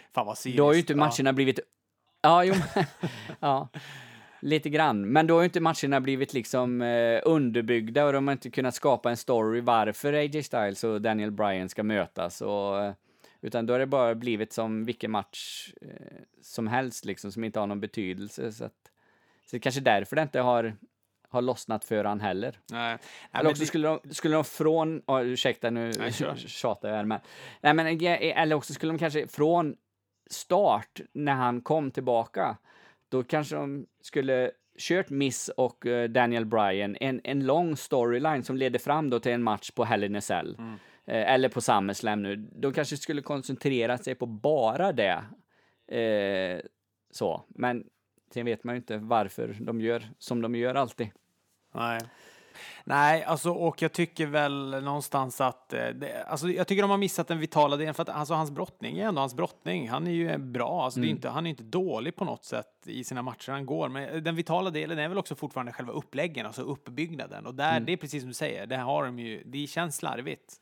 då har ju inte matcherna ja. blivit... Ja, jo, ja. Lite grann. Men då har ju inte matcherna blivit liksom eh, underbyggda och de har inte kunnat skapa en story varför AJ Styles och Daniel Bryan ska mötas. Och, eh, utan då har det bara blivit som vilken match eh, som helst liksom, som inte har någon betydelse. Så, att, så det är kanske därför det inte har, har lossnat för han heller. Nej. Eller också det... skulle, de, skulle de från, oh, ursäkta nu tjatar jag här, men, nej, men eller också skulle de kanske från start när han kom tillbaka, då kanske de skulle kört Miss och uh, Daniel Bryan, en, en lång storyline som leder fram då till en match på Hell in a Cell. Mm. Eh, eller på SummerSlam nu, de kanske skulle koncentrera sig på bara det. Eh, så, men sen vet man ju inte varför de gör som de gör alltid. Nej. Nej, alltså, och jag tycker väl någonstans att... Eh, det, alltså, jag tycker de har missat den vitala delen, för att alltså, hans brottning är ändå hans brottning. Han är ju bra, alltså, mm. det är mm. inte, han är inte dålig på något sätt i sina matcher han går. Men den vitala delen är väl också fortfarande själva uppläggen, alltså uppbyggnaden. Och där, mm. det är precis som du säger, det har de ju, det känns slarvigt.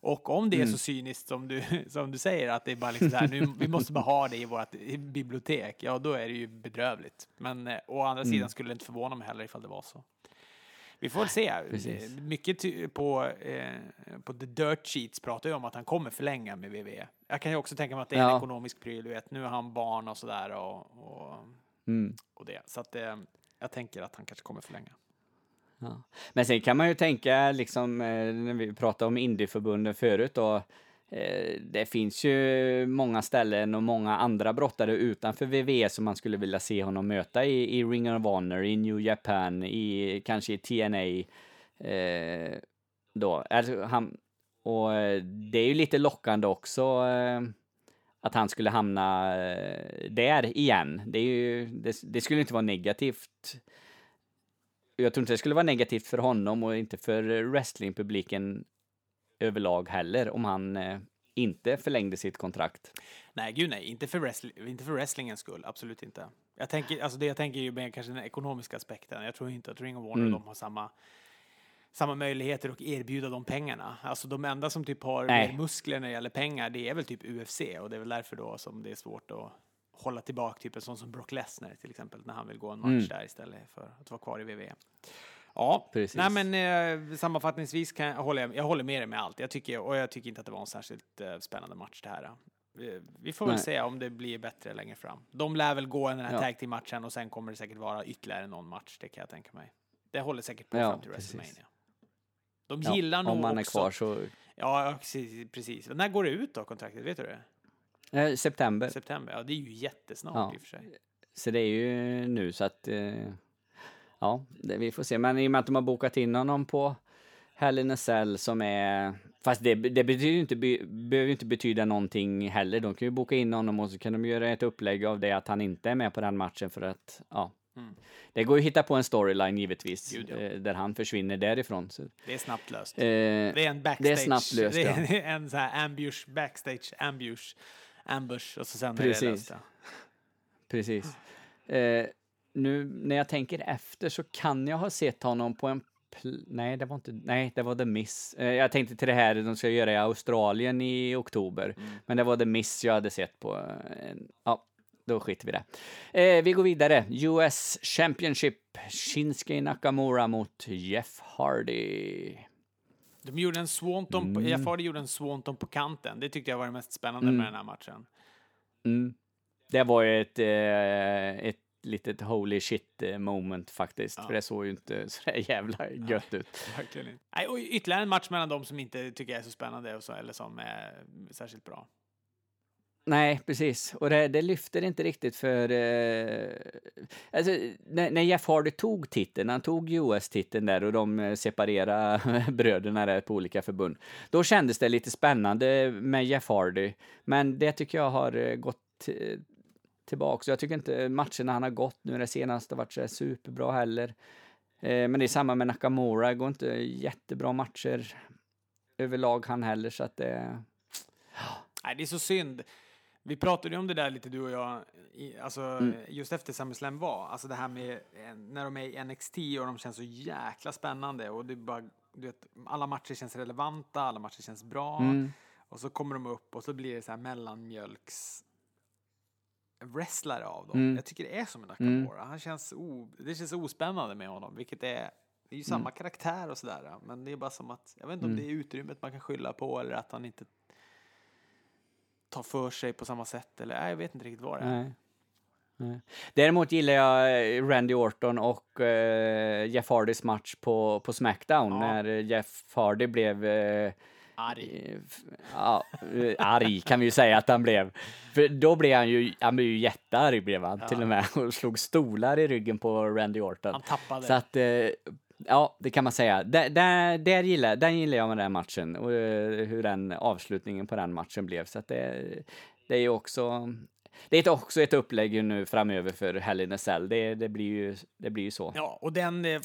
Och om det är mm. så cyniskt som du, som du säger, att det är bara liksom här, nu, vi måste bara ha det i vårt bibliotek, ja då är det ju bedrövligt. Men eh, å andra mm. sidan skulle det inte förvåna mig heller ifall det var så. Vi får väl se. Precis. Mycket på, eh, på The Dirt Sheets pratar ju om att han kommer förlänga med WWE. Jag kan ju också tänka mig att det är ja. en ekonomisk pryl, du vet, nu har han barn och sådär och, och, mm. och det. Så att eh, jag tänker att han kanske kommer förlänga. Ja. Men sen kan man ju tänka, liksom, eh, när vi pratade om indieförbunden förut, då, eh, det finns ju många ställen och många andra brottare utanför WWE som man skulle vilja se honom möta i, i Ring of Honor, i New Japan, i, kanske i TNA. Eh, då. Alltså, han, och eh, det är ju lite lockande också eh, att han skulle hamna där igen. Det, är ju, det, det skulle inte vara negativt jag tror inte det skulle vara negativt för honom och inte för wrestlingpubliken överlag heller om han eh, inte förlängde sitt kontrakt. Nej, gud nej, inte för, wrestling, inte för wrestlingens skull, absolut inte. Jag tänker, alltså det jag tänker ju mer kanske den ekonomiska aspekten. Jag tror inte att Ring of Warner mm. de har samma samma möjligheter och erbjuda de pengarna. Alltså de enda som typ har mer muskler när det gäller pengar, det är väl typ UFC och det är väl därför då som det är svårt att hålla tillbaka typ en sån som Brock Lesnar till exempel när han vill gå en match Mm. där istället för att vara kvar i WWE. Ja, Precis. nej men eh, sammanfattningsvis kan jag, håller, jag håller med dig med allt. Jag tycker, och jag tycker inte att det var en särskilt eh, spännande match det här. Eh, Vi får väl Nej. se om det blir bättre längre fram. De lär väl gå den här Ja. tag team-matchen och sen kommer det säkert vara ytterligare någon match, det kan jag tänka mig. Det håller säkert på Ja, fram till precis. WrestleMania. De Ja, gillar nog om man är också... kvar så... Ja, ja, precis, precis. När går det ut då, kontraktet? Vet du det? Eh, september. September? Ja, det är ju jättesnart Ja. i och för sig. Så det är ju nu så att... Eh, ja, det, vi får se. Men i och med att de har bokat in honom på Hell in a Cell som är... Fast det, det betyder inte, be, behöver ju inte betyda någonting heller. De kan ju boka in honom och så kan de göra ett upplägg av det att han inte är med på den matchen för att... Ja. Mm. Det går ju att hitta på en storyline givetvis, Gud, ja. eh, där han försvinner därifrån. Så, Det är snabbt löst. eh, Det är en backstage. det är snabbt löst, Det är ja. en sån här ambush, backstage ambush, ambush och så sen är det Precis. löst. Ja. Precis. Eh, nu när jag tänker efter så kan jag ha sett honom på en Nej, det var inte... Nej, det var The Miss. Eh, jag tänkte till det här de ska göra i Australien i oktober. Men det var The Miss jag hade sett på... Eh, ja, då skiter vi det. Eh, vi går vidare. US Championship. Shinsuke Nakamura mot Jeff Hardy. De gjorde en swanton, Mm. på, Hardy gjorde en swanton på kanten. Det tyckte jag var det mest spännande med den här matchen. Mm. Det var ju ett, eh, ett litet holy shit eh, moment faktiskt. Ja. För det såg ju inte så jävla gött ut. Verkligen inte. Nej, och ytterligare en match mellan de som inte tycker jag är så spännande och så, eller som är särskilt bra. Nej, precis. Och det, det lyfter inte riktigt för... Eh, alltså, när, när Jeff Hardy tog titeln, han tog US-titeln där och de eh, separerade bröderna där på olika förbund. Då kändes det lite spännande med Jeff Hardy. Men det tycker jag har eh, gått eh, tillbaka. Så jag tycker inte matcherna han har gått nu det senaste har varit så superbra heller. Eh, men det är samma med Nakamura, det går inte jättebra matcher överlag han heller så att det... Nej, det är så synd. Vi pratade ju om det där lite du och jag, i, alltså Mm. just efter SummerSlam var, alltså det här med när de är i NXT och de känns så jäkla spännande och det är bara, du vet, alla matcher känns relevanta, alla matcher känns bra Mm. och så kommer de upp och så blir det så här mellanmjölks wrestlare av dem. Mm. Jag tycker det är som en Nakamura. Han känns o, det känns ospännande med honom, vilket är det är ju samma karaktär och sådär, men det är bara som att, jag vet inte om Mm. det är utrymmet man kan skylla på eller att han inte tar för sig på samma sätt eller nej, jag vet inte riktigt vad det är. Nej. Nej. Däremot gillar jag eh, Randy Orton och eh, Jeff Hardys match på, på Smackdown Ja. när Jeff Hardy blev eh, Arg. ja, eh, arg kan vi ju säga att han blev. För då blev han ju, han blev ju jättearg blev han till och med och slog stolar i ryggen på Randy Orton. Han tappade. Så att, eh, ja, det kan man säga. Där, där, där gillar, den gillar jag med den matchen och eh, hur den avslutningen på den matchen blev. Så det, det är ju också, det är också ett upplägg nu framöver för Hell in a Cell. Det, det, blir ju, det blir ju så. Ja, och den eh,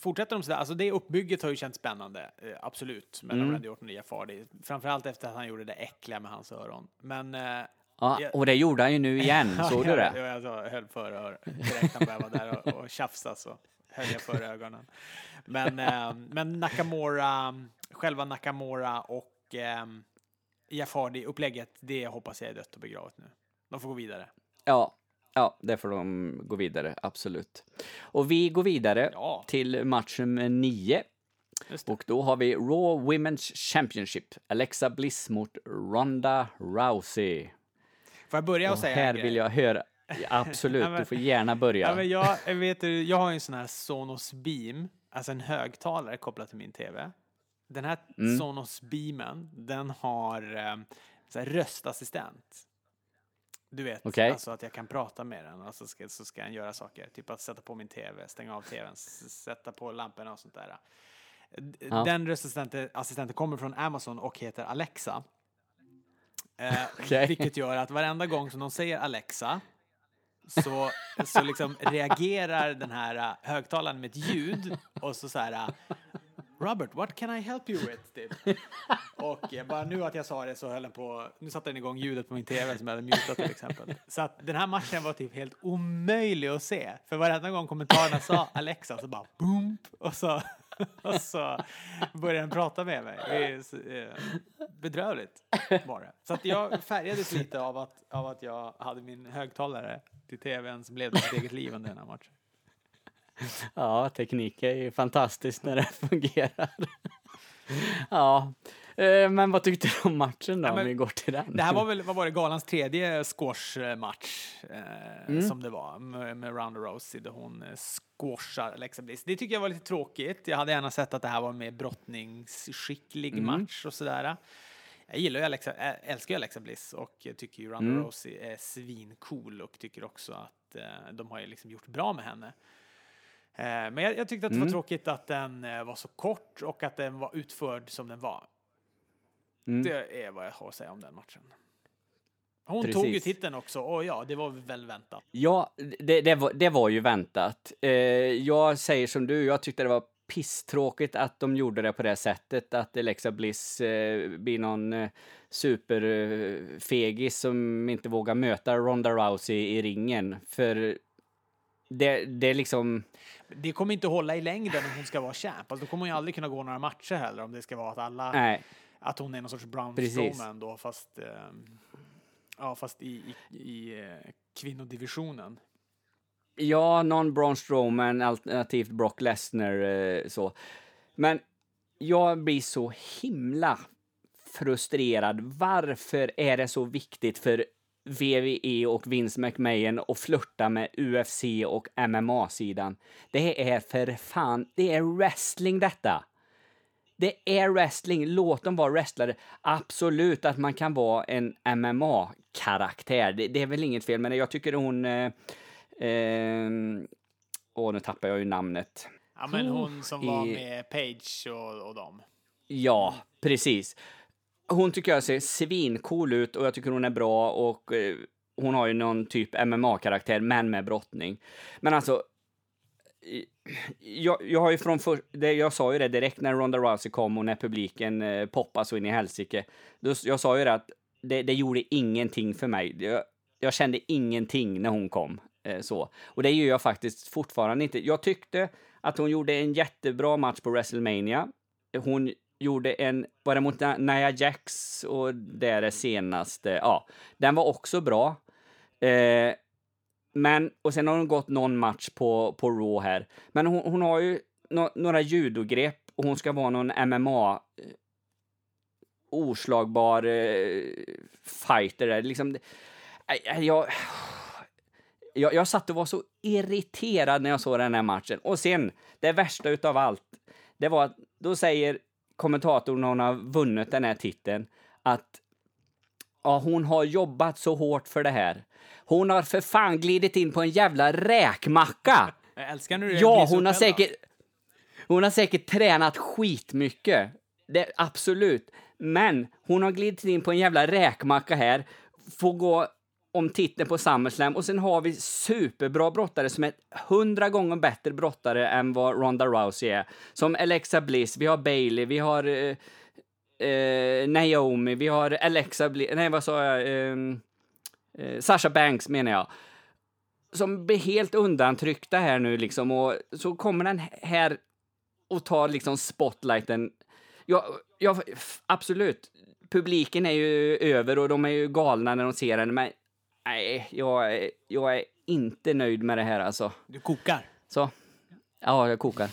fortsätter de sådär. Alltså det uppbygget har ju känts spännande, eh, absolut, mellan Mm. Randy Orton och Jeff Hardy. Framförallt efter att han gjorde det äckliga med hans öron. Men... Ja, Ja. och det gjorde han ju nu igen, såg du det? Ja, jag så höll för. Direkt han började vara där och, och tjafsa så höll jag för ögonen. Men, eh, men Nakamura, själva Nakamura och eh, Jeff Hardy-upplägget, det hoppas jag är dött och begravet nu. De får gå vidare. Ja, ja, det får de gå vidare, absolut. Och vi går vidare Ja. till match nummer nio. Just det. Och då har vi Raw Women's Championship. Alexa Bliss mot Ronda Rousey. Får jag börja och Och säga en här grej? vill jag höra... Absolut, Ja, men- du får gärna börja. Ja, men jag, vet, du, jag har ju en sån här Sonos Beam, alltså en högtalare kopplad till min tv. Den här Mm. Sonos Beamen, den har eh, röstassistent. Du vet, Okej. alltså att jag kan prata med den och så ska, så ska den göra saker. Typ att sätta på min tv, stänga av tvn, sätta på lamporna och sånt där. Ja. Den röstassistenten assistenten kommer från Amazon och heter Alexa. Eh, Okej. Vilket gör att varenda gång som de säger Alexa så, så liksom reagerar den här uh, högtalaren med ett ljud och så så här uh, Robert, what can I help you with? Typ. Och bara nu att jag sa det så höll den på, nu satte den igång ljudet på min tv som jag hade mutat till exempel. Så att den här matchen var typ helt omöjlig att se. För varenda gång kommentarerna sa Alexa så bara boom och så och så började den prata med mig. Det är eh, bedrövligt var det. Så att jag färgades lite av att, av att jag hade min högtalare till tvn som levde sitt eget liv under den här matchen. Ja, teknik är ju fantastiskt när det fungerar. ja, eh, men vad tyckte du om matchen då, Ja, men om vi går till den? Det här var väl, vad var det, galans tredje squashmatch eh, som det var med, med Ronda Rousey där hon eh, squashar Alexa Bliss. Det tycker jag var lite tråkigt. Jag hade gärna sett att det här var en mer brottningsskicklig match och sådär. Jag gillar ju Alexa, älskar ju Alexa Bliss och tycker ju Ronda Rousey är svincool och tycker också att eh, de har ju liksom gjort bra med henne. Eh, men jag, jag tyckte att det var tråkigt att den eh, var så kort och att den var utförd som den var. Mm. Det är vad jag har att säga om den matchen. Hon tog ju Precis. titeln också och ja, det var väl väntat. Ja, det, det, var, det var ju väntat. Jag säger som du, jag tyckte det var pisstråkigt att de gjorde det på det sättet, att Alexa Bliss eh, blir någon eh, superfegis som inte vågar möta Ronda Rousey i ringen. För det, det är liksom... Det kommer inte hålla i längden om hon ska vara champ. Alltså, då kommer hon ju aldrig kunna gå några matcher heller om det ska vara att alla, Nej, att hon är någon sorts Brown. Strowman då, fast, eh, ja, fast i, i, i eh, kvinnodivisionen. Ja, någon Braun Strowman alternativt Brock Lesnar eh, så. Men jag blir så himla frustrerad. Varför är det så viktigt för VVE och Vince McMahon att flirta med UFC och MMA-sidan? Det är för fan, det är wrestling detta. Det är wrestling, låt dem vara wrestlare. Absolut att man kan vara en MMA-karaktär, det, det är väl inget fel, men jag tycker hon... Eh, Eh, åh, nu tappar jag ju namnet. Ja, men hon som var med Page och, och dem. Ja, precis. Hon tycker jag ser svincool ut och jag tycker hon är bra och eh, hon har ju någon typ MMA-karaktär, men med brottning. Men alltså, jag, jag har ju från för, det, jag sa ju det direkt när Ronda Rousey kom och när publiken eh, poppade så in i helsike. Jag sa ju det att det, det gjorde ingenting för mig. Jag, jag kände ingenting när hon kom. Eh, så. Och det gör jag faktiskt fortfarande inte. Jag tyckte att hon gjorde en jättebra match på WrestleMania. Hon gjorde en, var det mot Nia Jax och det är det senaste, ja. Den var också bra. Eh, men, och sen har hon gått någon match på, på Raw här. Men hon, hon har ju några judogrepp och hon ska vara någon MMA-oslagbar eh, eh, fighter där. Liksom, jag, jag, jag satt och var så irriterad när jag såg den här matchen. Och sen, det värsta utav allt, det var att då säger kommentatorn när hon har vunnit den här titeln att ja, hon har jobbat så hårt för det här. Hon har för fan glidit in på en jävla räkmacka. Jag älskar när du Ja, hon har säkert... Hon har säkert tränat skitmycket. Det, absolut. Men hon har glidit in på en jävla räkmacka här, får gå om titeln på SummerSlam och sen har vi superbra brottare som är hundra gånger bättre brottare än vad Ronda Rousey är. Som Alexa Bliss, vi har Bailey, vi har eh, eh, Naomi, vi har Alexa Bliss, nej vad sa jag, ehm, eh, Sasha Banks menar jag som blir helt undantryckta här nu liksom och så kommer den här och tar liksom spotlighten. Ja, ja, absolut. Publiken är ju över och de är ju galna när de ser henne men nej, jag, är- jag är inte nöjd med det här alltså. Du kokar. Så, ja, jag kokar.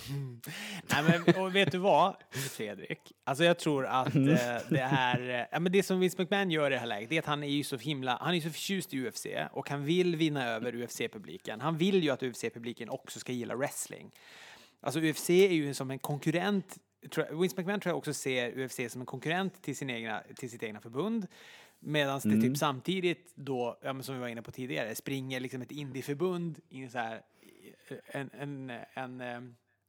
Nej, men, och vet du vad, Fredrik? Alltså jag tror att Mm. eh, det är... eh, Ja, men det som Vince McMahon gör i det här läget, det är att han är ju så himla... Han är så förtjust i UFC och han vill vinna över UFC-publiken. Han vill ju att UFC-publiken också ska gilla wrestling. Alltså UFC är ju som en konkurrent... Vince McMahon tror jag också ser UFC som en konkurrent till, sin egna, till sitt egna förbund. Medan det typ samtidigt då, ja, som vi var inne på tidigare, springer liksom ett indieförbund i så här, en, en, en, eh,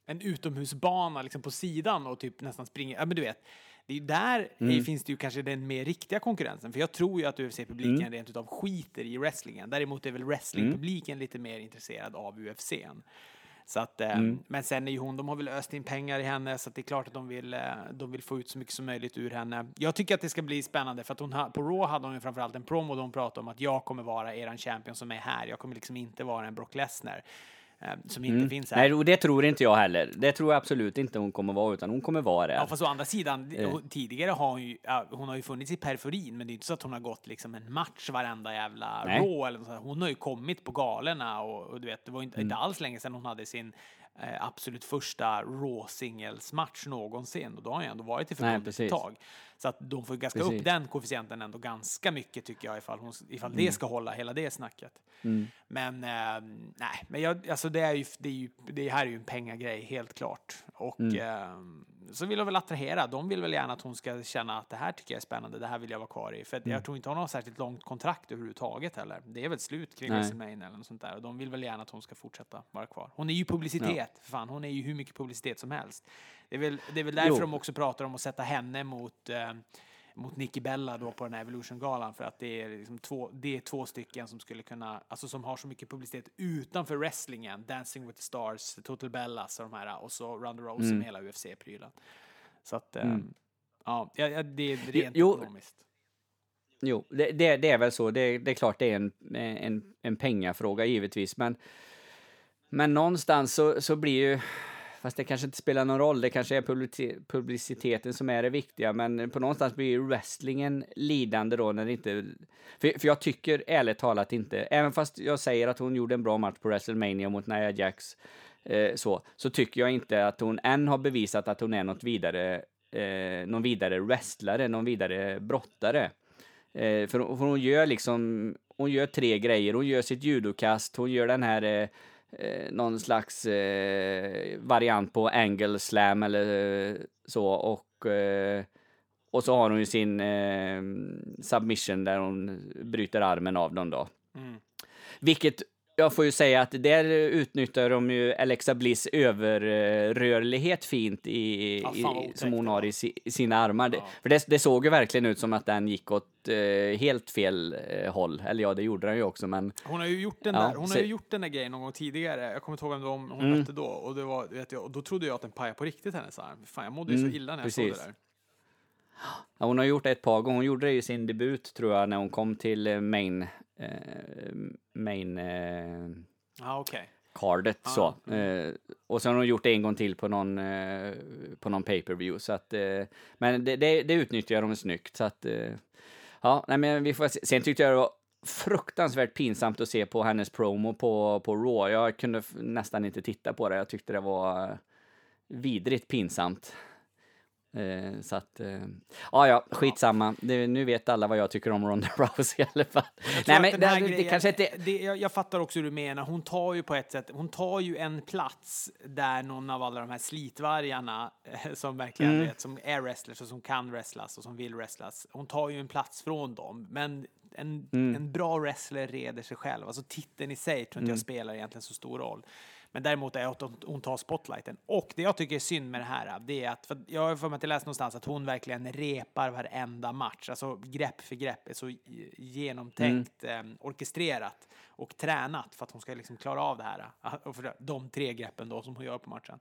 en utomhusbana liksom på sidan och typ nästan springer, ja men du vet. Det är där eh, finns det ju kanske den mer riktiga konkurrensen, för jag tror ju att UFC-publiken rent utav skiter i wrestlingen. Däremot är väl wrestlingpubliken lite mer intresserad av UFCn. Så att, eh, Men sen är ju hon, de har väl öst in pengar i henne så det är klart att de vill, eh, de vill få ut så mycket som möjligt ur henne. Jag tycker att det ska bli spännande för att hon på Raw hade hon ju framförallt en promo där hon pratade om att jag kommer vara eran champion som är här. Jag kommer liksom inte vara en Brock Lesnar. Eh, som inte Mm. finns här. Nej, och det tror inte jag heller. Det tror jag absolut inte hon kommer vara, utan hon kommer vara Ja, där. fast å andra sidan, Eh. tidigare har hon ju, ja, hon har ju funnits i periferin, men det är inte så att hon har gått liksom en match varenda jävla Nej. Raw eller något sånt. Hon har ju kommit på galorna och, och du vet, det var inte, Mm. inte alls länge sedan hon hade sin eh, absolut första Raw singles-match någonsin och då har hon ju ändå varit i förbundet ett tag. Så att de får ju gaska Precis. upp den koefficienten ändå ganska mycket tycker jag ifall, hon, ifall Mm. det ska hålla hela det snacket. Men eh, nej, men jag, alltså det är ju, det är ju, det här är ju en pengagrej helt klart. Och Mm. eh, så vill de väl attrahera. De vill väl gärna att hon ska känna att det här tycker jag är spännande. Det här vill jag vara kvar i. För att Mm. jag tror inte hon har särskilt långt kontrakt överhuvudtaget heller. Det är väl slut kring. WrestleMania eller något sånt där. Och de vill väl gärna att hon ska fortsätta vara kvar. Hon är ju publicitet. För fan, hon är ju hur mycket publicitet som helst. Det är väl, det är väl därför Jo. de också pratar om att sätta henne mot eh, mot Nikki Bella då på den här Evolution-galan för att det är, liksom två, det är två stycken som skulle kunna, alltså som har så mycket publicitet utanför wrestlingen, Dancing with the Stars, Total Bellas och de här och så Ronda Rousey Mm. med hela UFC-prylen. Så att, ehm, ja, ja, ja, det är rent Jo. ekonomiskt. Jo, det, det, det är väl så. Det, det är klart det är en, en, en pengafråga givetvis, men, men någonstans så, så blir ju, fast det kanske inte spelar någon roll, det kanske är publiciteten som är det viktiga, men på någonstans blir ju wrestlingen lidande då när det inte, för, för jag tycker ärligt talat inte, även fast jag säger att hon gjorde en bra match på WrestleMania mot Nia Jax, eh, så, så tycker jag inte att hon än har bevisat att hon är något vidare, eh, någon vidare wrestlare, någon vidare brottare. Eh, för, för hon gör liksom, hon gör tre grejer. Hon gör sitt judokast, hon gör den här eh, eh, någon slags eh, variant på angle slam eller eh, så och eh, och så har hon ju sin eh, submission där hon bryter armen av dem då. Mm. Vilket jag får ju säga att där utnyttjar de ju Alexa Bliss överrörlighet fint i, fan i, som hon har i, i sina armar. Ja. för det, det såg ju verkligen ut som att den gick åt eh, helt fel eh, håll. Eller ja, det gjorde den ju också, men Hon har ju gjort den Ja, där, hon så- har ju gjort den där grejen någon gång tidigare. Jag kommer inte ihåg vem hon Mm. mötte då. Och, det var, vet jag, och då trodde jag att den pajade på riktigt hennes arm. Fan, jag mådde ju Mm, så illa när jag såg precis. det där. ja, hon har gjort det ett par gånger. Hon gjorde det i sin debut, tror jag, när hon kom till eh, main, main eh, Ja, okej. cardet Ah, så. Eh, och sen har hon gjort det en gång till på någon, eh, på någon pay-per-view. Så att, eh, men det, det, det utnyttjar de snyggt. Så att, eh, ja, nej, men vi får se. Sen tyckte jag det var fruktansvärt pinsamt att se på hennes promo på, på Raw. Jag kunde nästan inte titta på det. Jag tyckte det var eh, vidrigt pinsamt. Eh, så att, eh, ja, ja, skitsamma. Det, nu vet alla vad jag tycker om Ronda Rousey i alla fall. Nej, men det, här det, grejen- kanske inte... det, jag, jag fattar också hur du menar. Hon tar ju på ett sätt, hon tar ju en plats där någon av alla de här slitvargarna eh, som verkligen Mm. vet, som är wrestlers och som kan wrestlas och som vill wrestlas. Hon tar ju en plats från dem. Men en, Mm. en bra wrestler reder sig själv. Alltså titeln i sig tror inte Mm. jag spelar egentligen så stor roll. Men däremot är att hon- tar spotlighten. Och det jag tycker är synd med det här, det är att, för jag har för mig att jag läst någonstans att hon verkligen repar varenda match. Alltså grepp för grepp är så genomtänkt, eh, orkestrerat och tränat för att hon ska liksom klara av det här. Och för de tre greppen då som hon gör på matchen.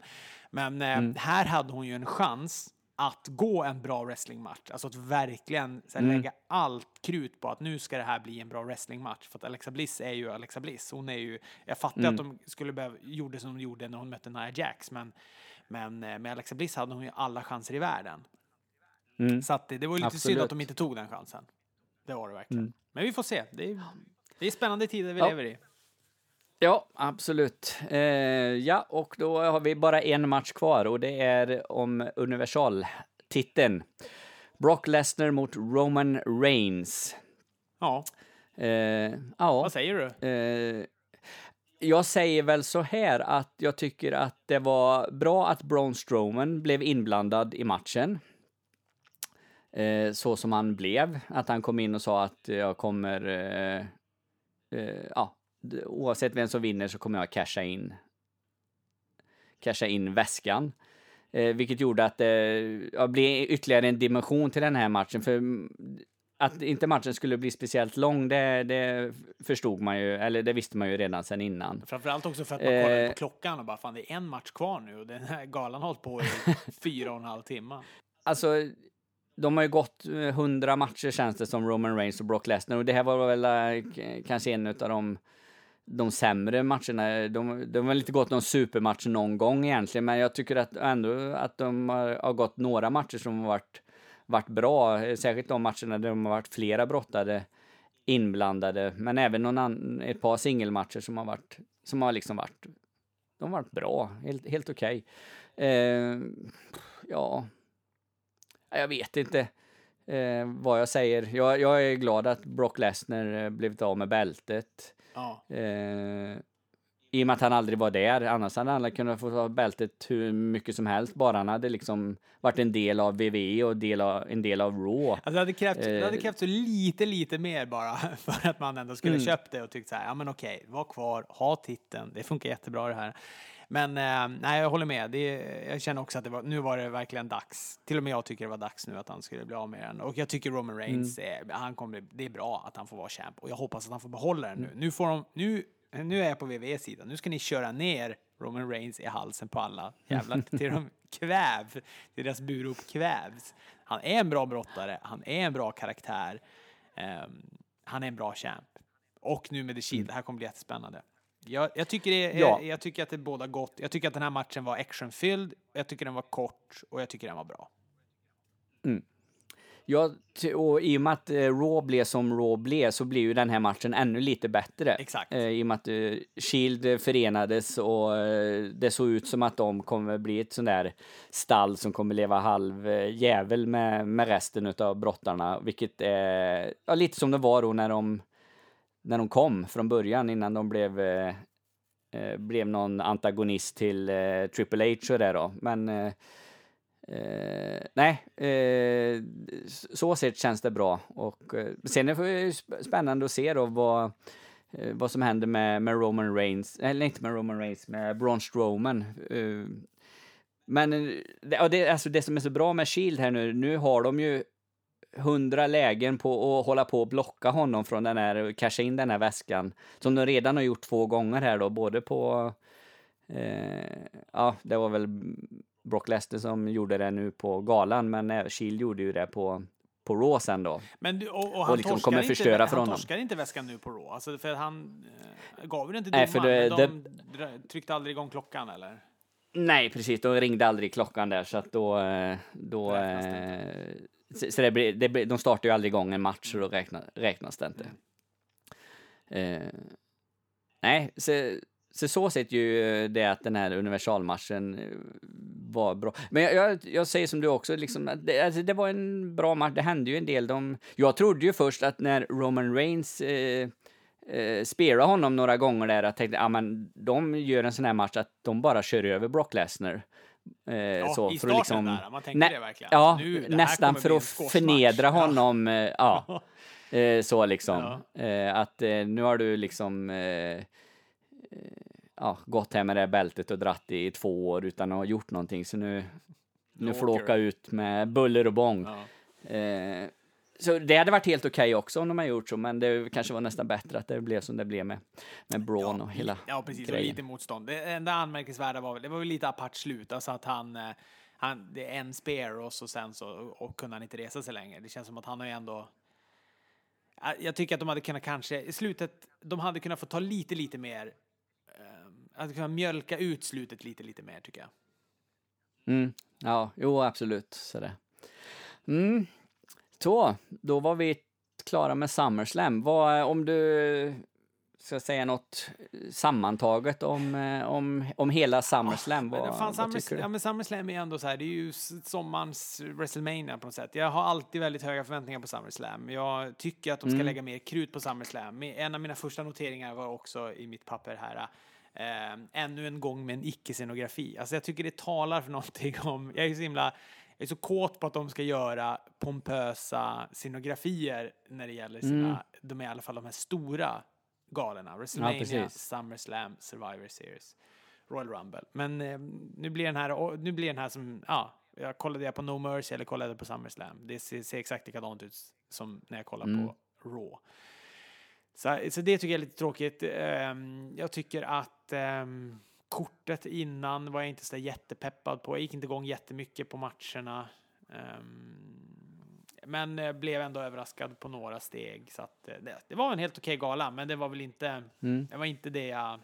Men eh, här hade hon ju en chans att gå en bra wrestlingmatch. Alltså att verkligen här, lägga allt krut på att nu ska det här bli en bra wrestlingmatch. För att Alexa Bliss är ju Alexa Bliss. Hon är ju, jag fattar att de skulle behöva, gjorde som de gjorde när hon mötte Nia Jax, men, men eh, med Alexa Bliss hade hon ju alla chanser i världen. Mm. Så att det, det var ju lite synd Absolut. att de inte tog den chansen. Det var det verkligen. Mm. Men vi får se. Det är, det är spännande tider vi Ja. lever i. Ja, absolut. Eh, ja, och då har vi bara en match kvar och det är om universaltiteln. Brock Lesnar mot Roman Reigns. Ja, Eh, ja, vad säger du? eh, jag säger väl så här att jag tycker att det var bra att Braun Strowman blev inblandad i matchen. Eh, så som han blev. Att han kom in och sa att jag kommer... Eh, eh, ja, oavsett vem som vinner så kommer jag casha in casha in väskan. Eh, vilket gjorde att det ja, blev ytterligare en dimension till den här matchen. För att inte matchen skulle bli speciellt lång, det, det förstod man ju, eller det visste man ju redan sedan innan. Framförallt också för att man kollade Eh. på klockan och bara fan det är en match kvar nu och den här galan har hållit på i fyra och en halv timme. Alltså, de har ju gått eh, hundra matcher känns det som Roman Reigns och Brock Lesnar och det här var väl eh, kanske en av de de sämre matcherna. De, de har väl inte gått någon supermatch någon gång egentligen, men jag tycker att ändå att de har, har gått några matcher som har varit, varit bra, särskilt de matcherna där de har varit flera brottade inblandade, men även någon an, ett par singelmatcher som har varit, som har liksom varit, de har varit bra, helt, helt okej. Okay. Eh, ja, jag vet inte eh, vad jag säger. Jag, jag, är glad att Brock Lesnar eh, blivit av med bältet. Ja. Eh, I och med att han aldrig var där. Annars hade han kunnat få ha bältet hur mycket som helst. Bara han hade liksom varit en del av WWE och del av, en del av Raw. Alltså det, hade krävt, det hade eh, krävt så lite, lite mer bara för att man ändå skulle mm. köpt det och tyckt så här, ja men okej, var kvar, ha titeln, det funkar jättebra det här. Men eh, nej, jag håller med. Det, jag känner också att det var, nu var det verkligen dags. Till och med jag tycker det var dags nu att han skulle bli av med den. Och jag tycker Roman Reigns, mm. är, han kommer, det är bra att han får vara champ. Och jag hoppas att han får behålla den nu. Mm. Nu, får de, nu, nu är jag på WWE sidan. Nu ska ni köra ner Roman Reigns i halsen på alla. Jävlar, till de kväv, till deras burop kvävs. Han är en bra brottare, han är en bra karaktär. Um, han är en bra champ. Och nu med The Shield, mm. det här kommer bli jättespännande. Jag, jag, tycker det, ja. jag, jag, tycker att det båda gott. Jag tycker att den här matchen var actionfylld, jag tycker den var kort och jag tycker den var bra. Mm. Ja, och i och med att eh, Raw blev som Raw blev så blir ju den här matchen ännu lite bättre. Exakt. Eh, I och med att eh, Shield förenades och det såg ut som att de kommer bli ett sånt där stall som kommer leva halv jävel med, med resten av brottarna, vilket är ja, lite som det var då när de när de kom från början innan de blev, eh, eh, blev någon antagonist till eh, Triple H och det då. Men eh, eh nej, eh, så sett känns det bra. Och eh, sen är det spännande att se då vad, eh, vad som händer med, med Roman Reigns, eller inte med Roman Reigns, med Braun Strowman. Men det, det, alltså det som är så bra med Shield här nu, nu har de ju hundra lägen på att hålla på och blocka honom från den här, casha in den här väskan. Som de redan har gjort två gånger här då, både på, eh, ja, det var väl Brock Lesnar som gjorde det nu på galan, men Shield gjorde ju det på på Raw sen då. Men och, och, han och liksom kommer inte, förstöra inte, för honom. Han torskade inte väskan nu på Raw, alltså för han eh, gav den till domaren, Nej, för det, de det, tryckte aldrig igång klockan eller? Nej, precis. De ringde aldrig klockan där, så att då... Eh, då så, så det blir, det blir, de startar ju aldrig igång en match, så då räknas, räknas det inte. Eh, nej, så, så så sett ju eh, det att den här universalmatchen eh, var bra. Men jag, jag, jag säger som du också, liksom, det, alltså, det var en bra match. Det hände ju en del. De, jag trodde ju först att när Roman Reigns eh, eh, spela honom några gånger där, att tänkte, ah, men de gör en sån här match att de bara kör över Brock Lesnar. Eh, ja, så, i för att liksom, där, man tänker det verkligen. Ja, nu, nästan för att förnedra honom. Ja. Eh, ja. Eh, så liksom. Ja. Eh, att eh, nu har du liksom eh, ja, gått hem med det bältet och dratt i två år utan att ha gjort någonting. Så nu, nu får du åka ut med buller och bång. Ja. Så det hade varit helt okej okay också om de hade gjort så, men det kanske var nästan bättre att det blev som det blev med, med Braun ja, och hela Ja, precis. Grejen. Och lite motstånd. Det enda anmärkningsvärda var väl, det var väl lite apart slut, alltså att han, eh, han det är en spare och så sen så och kunde han inte resa sig längre. Det känns som att han har ju ändå jag tycker att de hade kunnat kanske, i slutet, de hade kunnat få ta lite, lite mer, eh, hade kunnat mjölka ut slutet lite, lite mer tycker jag. Mm, ja, jo absolut, så det. Mm, så, då var vi klara med SummerSlam. Vad, om du ska säga något sammantaget om, eh, om, om hela SummerSlam, oh, vad, vad Summers, tycker du? Ja, men SummerSlam är ändå så här, det är ju sommarens WrestleMania på något sätt. Jag har alltid väldigt höga förväntningar på SummerSlam. Jag tycker att de ska mm. lägga mer krut på SummerSlam. En av mina första noteringar var också i mitt papper här, äh, ännu en gång med en icke-scenografi. Alltså jag tycker det talar för någonting om, jag är så himla är så kåt på att de ska göra pompösa scenografier när det gäller sina, mm. de är i alla fall de här stora galorna. WrestleMania, ja, SummerSlam, Survivor Series, Royal Rumble. Men eh, nu blir den här, nu blir den här som, ja, jag kollade jag på No Mercy eller kollade på SummerSlam. Det ser, ser exakt likadant ut som när jag kollar mm. på Raw. Så, så det tycker jag är lite tråkigt. Um, jag tycker att um, kortet innan var jag inte så jättepeppad på. Jag gick inte igång jättemycket på matcherna. Um, men eh, blev ändå överraskad på några steg. Så eh, det, det var en helt okej gala, men det var väl inte, Mm. det var inte det jag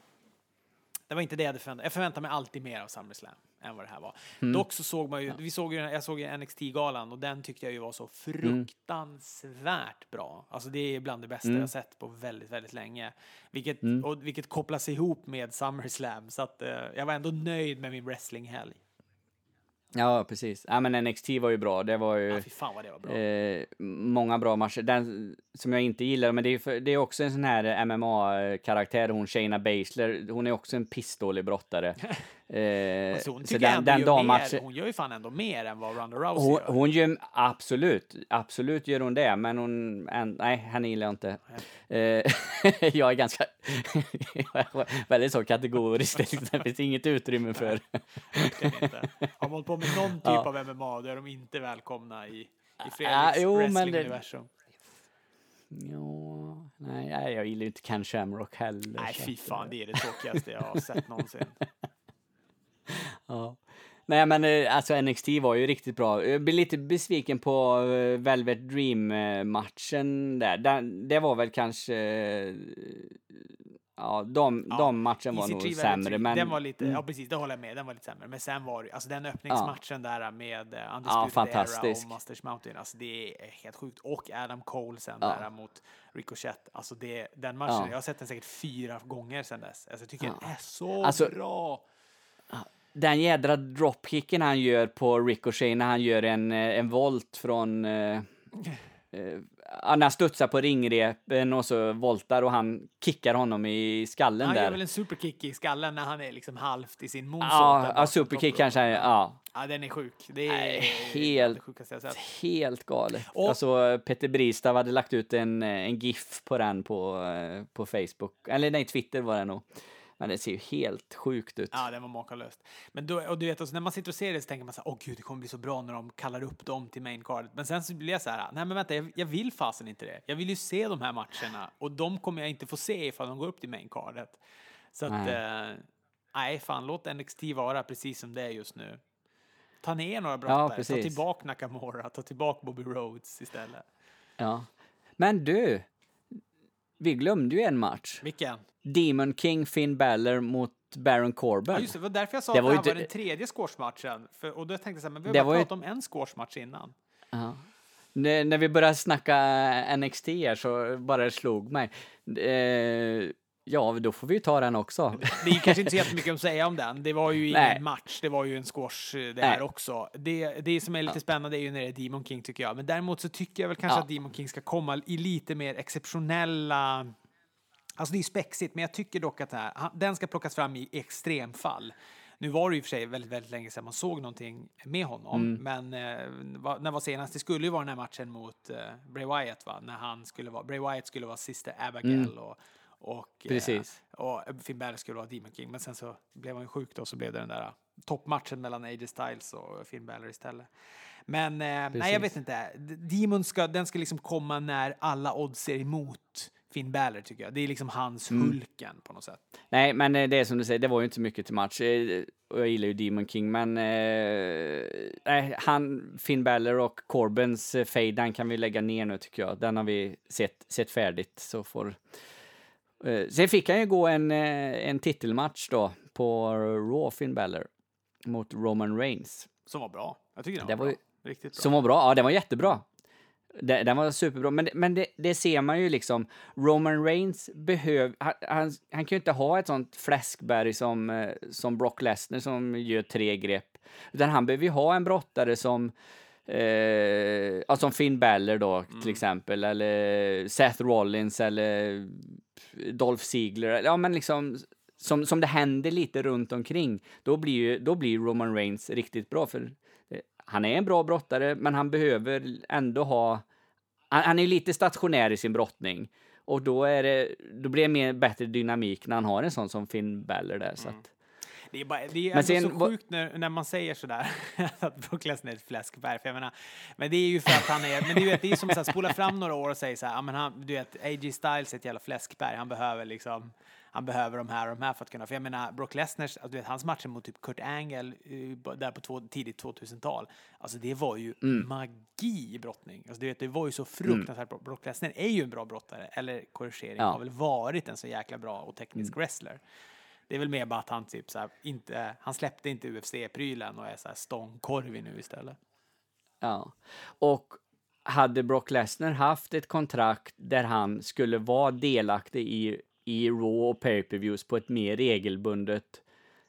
det var inte det jag hade förväntat Jag förväntar mig alltid mer av SummerSlam än vad det här var. Mm. Dock så såg man ju, vi såg ju, jag såg ju NXT-galan och den tyckte jag ju var så fruktansvärt bra. Alltså det är bland det bästa Mm. jag sett på väldigt, väldigt länge. Vilket, Mm. och, vilket kopplas ihop med SummerSlam. Så att eh, jag var ändå nöjd med min wrestlinghelg. Ja, precis. Ja, men NXT var ju bra. Det var ju... Ja, fan vad det var bra. Eh, många bra matcher. Den som jag inte gillar, men det är, för, det är också en sån här MMA-karaktär, hon Shayna Baszler. Hon är också en pissdålig brottare. Eh, Alltså, hon så den, den gör dammatchen... mer, hon gör ju fan ändå mer än vad Ronda Rousey Hon, gör. hon gör absolut, absolut gör hon det, men hon, en, nej, henne gillar jag inte. Eh, jag är ganska, väldigt så kategorisk, det finns inget utrymme för. Har de hållit på med någon typ Ja. av MMA, då är de inte välkomna i, i Ah, Fredriks det- wrestlinguniversum. Ja, nej, jag gillar ju inte Ken Shamrock heller. Nej, fy fan, det är det tråkigaste jag har sett någonsin. Ja. Nej, men eh, alltså NXT var ju riktigt bra. Jag blir lite besviken på eh, Velvet Dream-matchen där. Den, det var väl kanske... eh, Ja, de, Ja, de matchen var Easy nog sämre, men... Den var lite, Mm. ja precis, det håller jag med, den var lite sämre. Men sen var det, alltså den öppningsmatchen där med uh, Undisputed Era och Masters Mountain, alltså det är helt sjukt. Och Adam Cole sen Ja. där mot Ricochet, alltså det, den matchen, Ja. jag har sett den säkert fyra gånger sen dess. Alltså jag tycker Ja. den är så Alltså- bra. Den jädra dropkicken han gör på Ricochet när han gör en, eh, en volt från... Eh, eh, när han studsar på ringrepen och så voltar och han kickar honom i skallen Han gör där. väl en superkick i skallen när han är liksom halvt i sin moonsault. Ja, ja, superkick kanske, rope. ja. Ja, den är sjuk. Det är Nej, helt... det helt- galet. Och- Alltså, Peter Bristav hade lagt ut en, eh, en GIF på den på, på Facebook. Eller nej, Twitter var det nog. Men det ser ju helt sjukt ut. Ja, den var makalöst. Men då, och du vet, alltså, när man sitter och ser det så tänker man så här, åh gud, det kommer bli så bra när de kallar upp dem till main cardet. Men sen så blir jag så här, nej men vänta, jag, jag vill fasen inte det. Jag vill ju se de här matcherna och de kommer jag inte få se ifall de går upp till main cardet. Så att, Nej. eh, nej fan, låt NXT vara precis som det är just nu. Ta ner några Ja, brottare, ta tillbaka Nakamura, ta tillbaka Bobby Rhodes istället. Ja. Men du, vi glömde ju en match. Vilken? Demon King Finn Balor mot Baron Corbin. Ja, just det, det var därför jag sa Det att var det ju här var inte- den tredje squashmatchen. För, och då tänkte jag så här, men vi har bara var ju- pratat om en squashmatch innan. När, när vi började snacka NXT här så bara det slog mig. Eh, ja, då får vi ju ta den också. Det är kanske inte så jättemycket att säga om den. Det var ju ingen Nej. match, det var ju en squash eh, det Nej. här också. Det, det som är lite spännande är ju när det är Demon King tycker jag. Men däremot så tycker jag väl kanske Ja. att Demon King ska komma i lite mer exceptionella... Alltså det är ju spexigt, men jag tycker dock att det här, den ska plockas fram i extremfall. Nu var det ju för sig väldigt, väldigt länge sedan man såg någonting med honom, Mm. men eh, vad- när var senast? Det skulle ju vara den här matchen mot eh, Bray Wyatt, va? När han skulle vara, Bray Wyatt skulle vara sista Abigail och, och, eh, Precis. och Finn Balor skulle vara Demon King, men sen så blev han ju sjuk då, så blev det den där toppmatchen mellan AJ Styles och Finn Balor istället. Men eh, nej, jag vet inte. Demon ska, den ska liksom komma när alla odds är emot Finn Balor tycker jag. Det är liksom hans Mm. Hulken på något sätt. Nej, men eh, det är som du säger, det var ju inte så mycket till match. Eh, Och jag gillar ju Demon King, men eh, han, Finn Balor och Corbins eh, fade, den kan vi lägga ner nu tycker jag. Den har vi sett, sett färdigt. Så får, eh, sen fick han ju gå en, eh, en titelmatch då på Raw, Finn Balor, mot Roman Reigns. Som var bra. Jag tycker den Det var, var ju- bra. Riktigt bra. Som var bra, ja den var jättebra. Den, den var superbra, men, det- men det, det ser man ju liksom. Roman Reigns behöver, han, han, han kan ju inte ha ett sånt fläskberg som, eh, som Brock Lesnar som gör tre grepp. Utan han behöver ju ha en brottare som, eh, som Finn Balor då till exempel, eller Seth Rollins eller Dolph Ziggler. Ja men liksom, som, som det händer lite runt omkring. Då blir ju, då blir Roman Reigns riktigt bra, för eh, han är en bra brottare, men han behöver ändå ha... Han, han är lite stationär i sin brottning. Och då, är det, då blir det mer bättre dynamik när han har en sån som Finn Balor där. Så att, Det är, bara, det är alltså sen så sjukt när, när man säger sådär att Brock Lesnar är ett fläskberg. För jag menar, men det är ju för att han är, men ju vet, det är som att spola fram några år och säga så här, men han, du vet, AJ Styles är ett jävla fläskberg. Han behöver liksom, han behöver de här och de här för att kunna, för jag menar Brock Lesnars, alltså, du vet hans matcher mot typ Kurt Angle eh, där på två, tidigt 2000-tal, alltså det var ju Mm. magi i brottning. Alltså du vet, det var ju så fruktansvärt bra. Brock Lesnar är ju en bra brottare, eller korrigering, Ja. Mm. har väl varit en så jäkla bra och teknisk wrestler. Det är väl mer bara att han typ så här, inte, han släppte inte UFC-prylen och är så här stångkorvig nu istället. Ja. Och hade Brock Lesnar haft ett kontrakt där han skulle vara delaktig i, i Raw och pay-per-views på ett mer regelbundet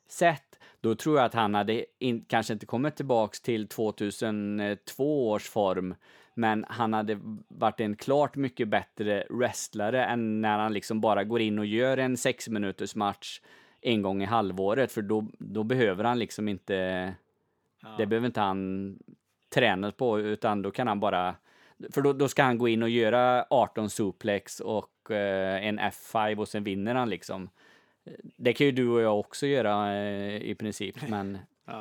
sätt, då tror jag att han hade in, kanske inte kommit tillbaks till 2002 års form, men han hade varit en klart mycket bättre wrestlare än när han liksom bara går in och gör en sex minuters match en gång i halvåret, för då, då behöver han liksom inte det behöver inte han träna på, utan då kan han bara... För då, då ska han gå in och göra 18 suplex och eh, en F5 och sen vinner han liksom. Det kan ju du och jag också göra eh, i princip, men... Ja.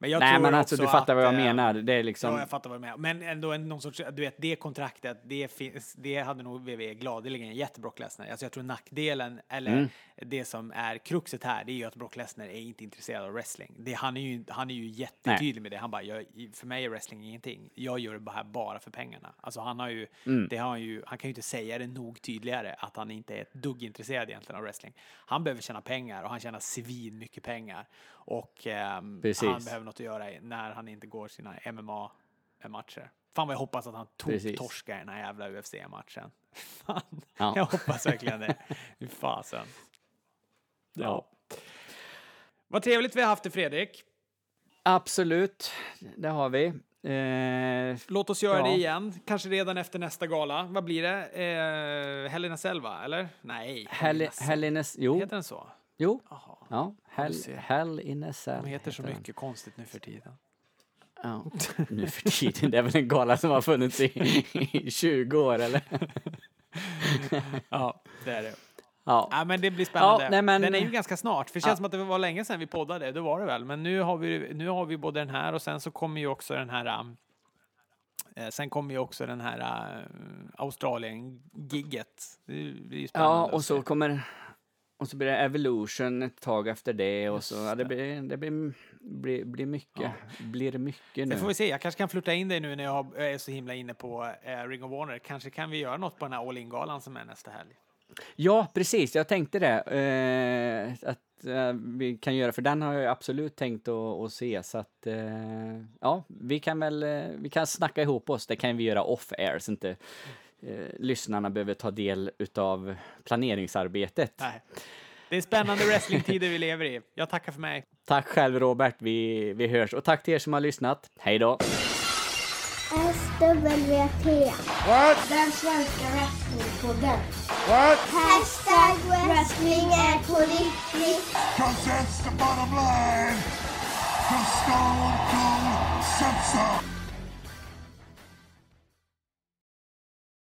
Men jag Nej, tror men alltså du fattar vad jag att, eh, menar. Det är liksom... Ja, jag fattar vad du menar. Men ändå en, någon sorts, du vet, det kontraktet, det, finns, det hade nog WWE gladeligen gett Brock Lesnar. Alltså jag tror nackdelen, eller Mm. det som är kruxet här, det är ju att Brock Lesnar är inte intresserad av wrestling. Det, han, är ju, han är ju jättetydlig med det. Han bara, jag, för mig är wrestling ingenting. Jag gör det bara, bara för pengarna. Alltså han har ju, Mm. det har han ju, han kan ju inte säga det nog tydligare att han inte är ett dugg intresserad egentligen av wrestling. Han behöver tjäna pengar och han tjänar svin mycket pengar. Och Precis. han behöver något att göra när han inte går sina MMA-matcher. Fan vad jag hoppas att han tog Precis. torska i den här jävla UFC-matchen. Fan, Ja. jag hoppas verkligen det. Fy fasen. Ja. Vad trevligt vi har haft det Fredrik. Absolut, det har vi. Eh, Låt oss göra Ja. det igen. Kanske redan efter nästa gala. Vad blir det? Eh, Helena Selva, eller? Nej. Hell, Helena jo, Heter den så? Jo, Jaha. ja, hell, ser. hell in a cell. De heter så den. mycket konstigt nu för tiden. Ja. Nu för tiden, det är väl en gala som har funnits i, i 20 år eller? Ja, det är det. Ja. Ja, men det blir spännande. Ja, nej, men- Den är ju ganska snart. För det känns som att det var länge sedan vi poddade. Det var det väl. Men nu har vi, nu har vi både den här och sen så kommer ju också den här um, eh, Sen kommer ju också den här uh, Australien-gigget. Det blir ju spännande Ja, att och så kommer och så blir det Evolution ett tag efter det och så ja, det blir det blir, blir, blir mycket. Blir det mycket nu? Det får vi se. Jag kanske kan flytta in dig nu när jag är så himla inne på eh, Ring of Warner. Kanske kan vi göra något på den här All In-galan som är nästa helg. Ja, precis. Jag tänkte det. Eh, att eh, vi kan göra, för den har jag absolut tänkt att, se. Så att, eh, ja, vi kan väl eh, vi kan snacka ihop oss. Det kan vi göra off-air, så inte eh, lyssnarna behöver ta del utav planeringsarbetet. Nej. Det är spännande wrestlingtider vi lever i. Jag tackar för mig. Tack själv Robert, vi, vi hörs. Och tack till er som har lyssnat. Hej då! SWT. What? Den svenska wrestlingpodden. What? Hashtag wrestling är på riktigt. Cause that's the bottom line. Cause Stone Cold so.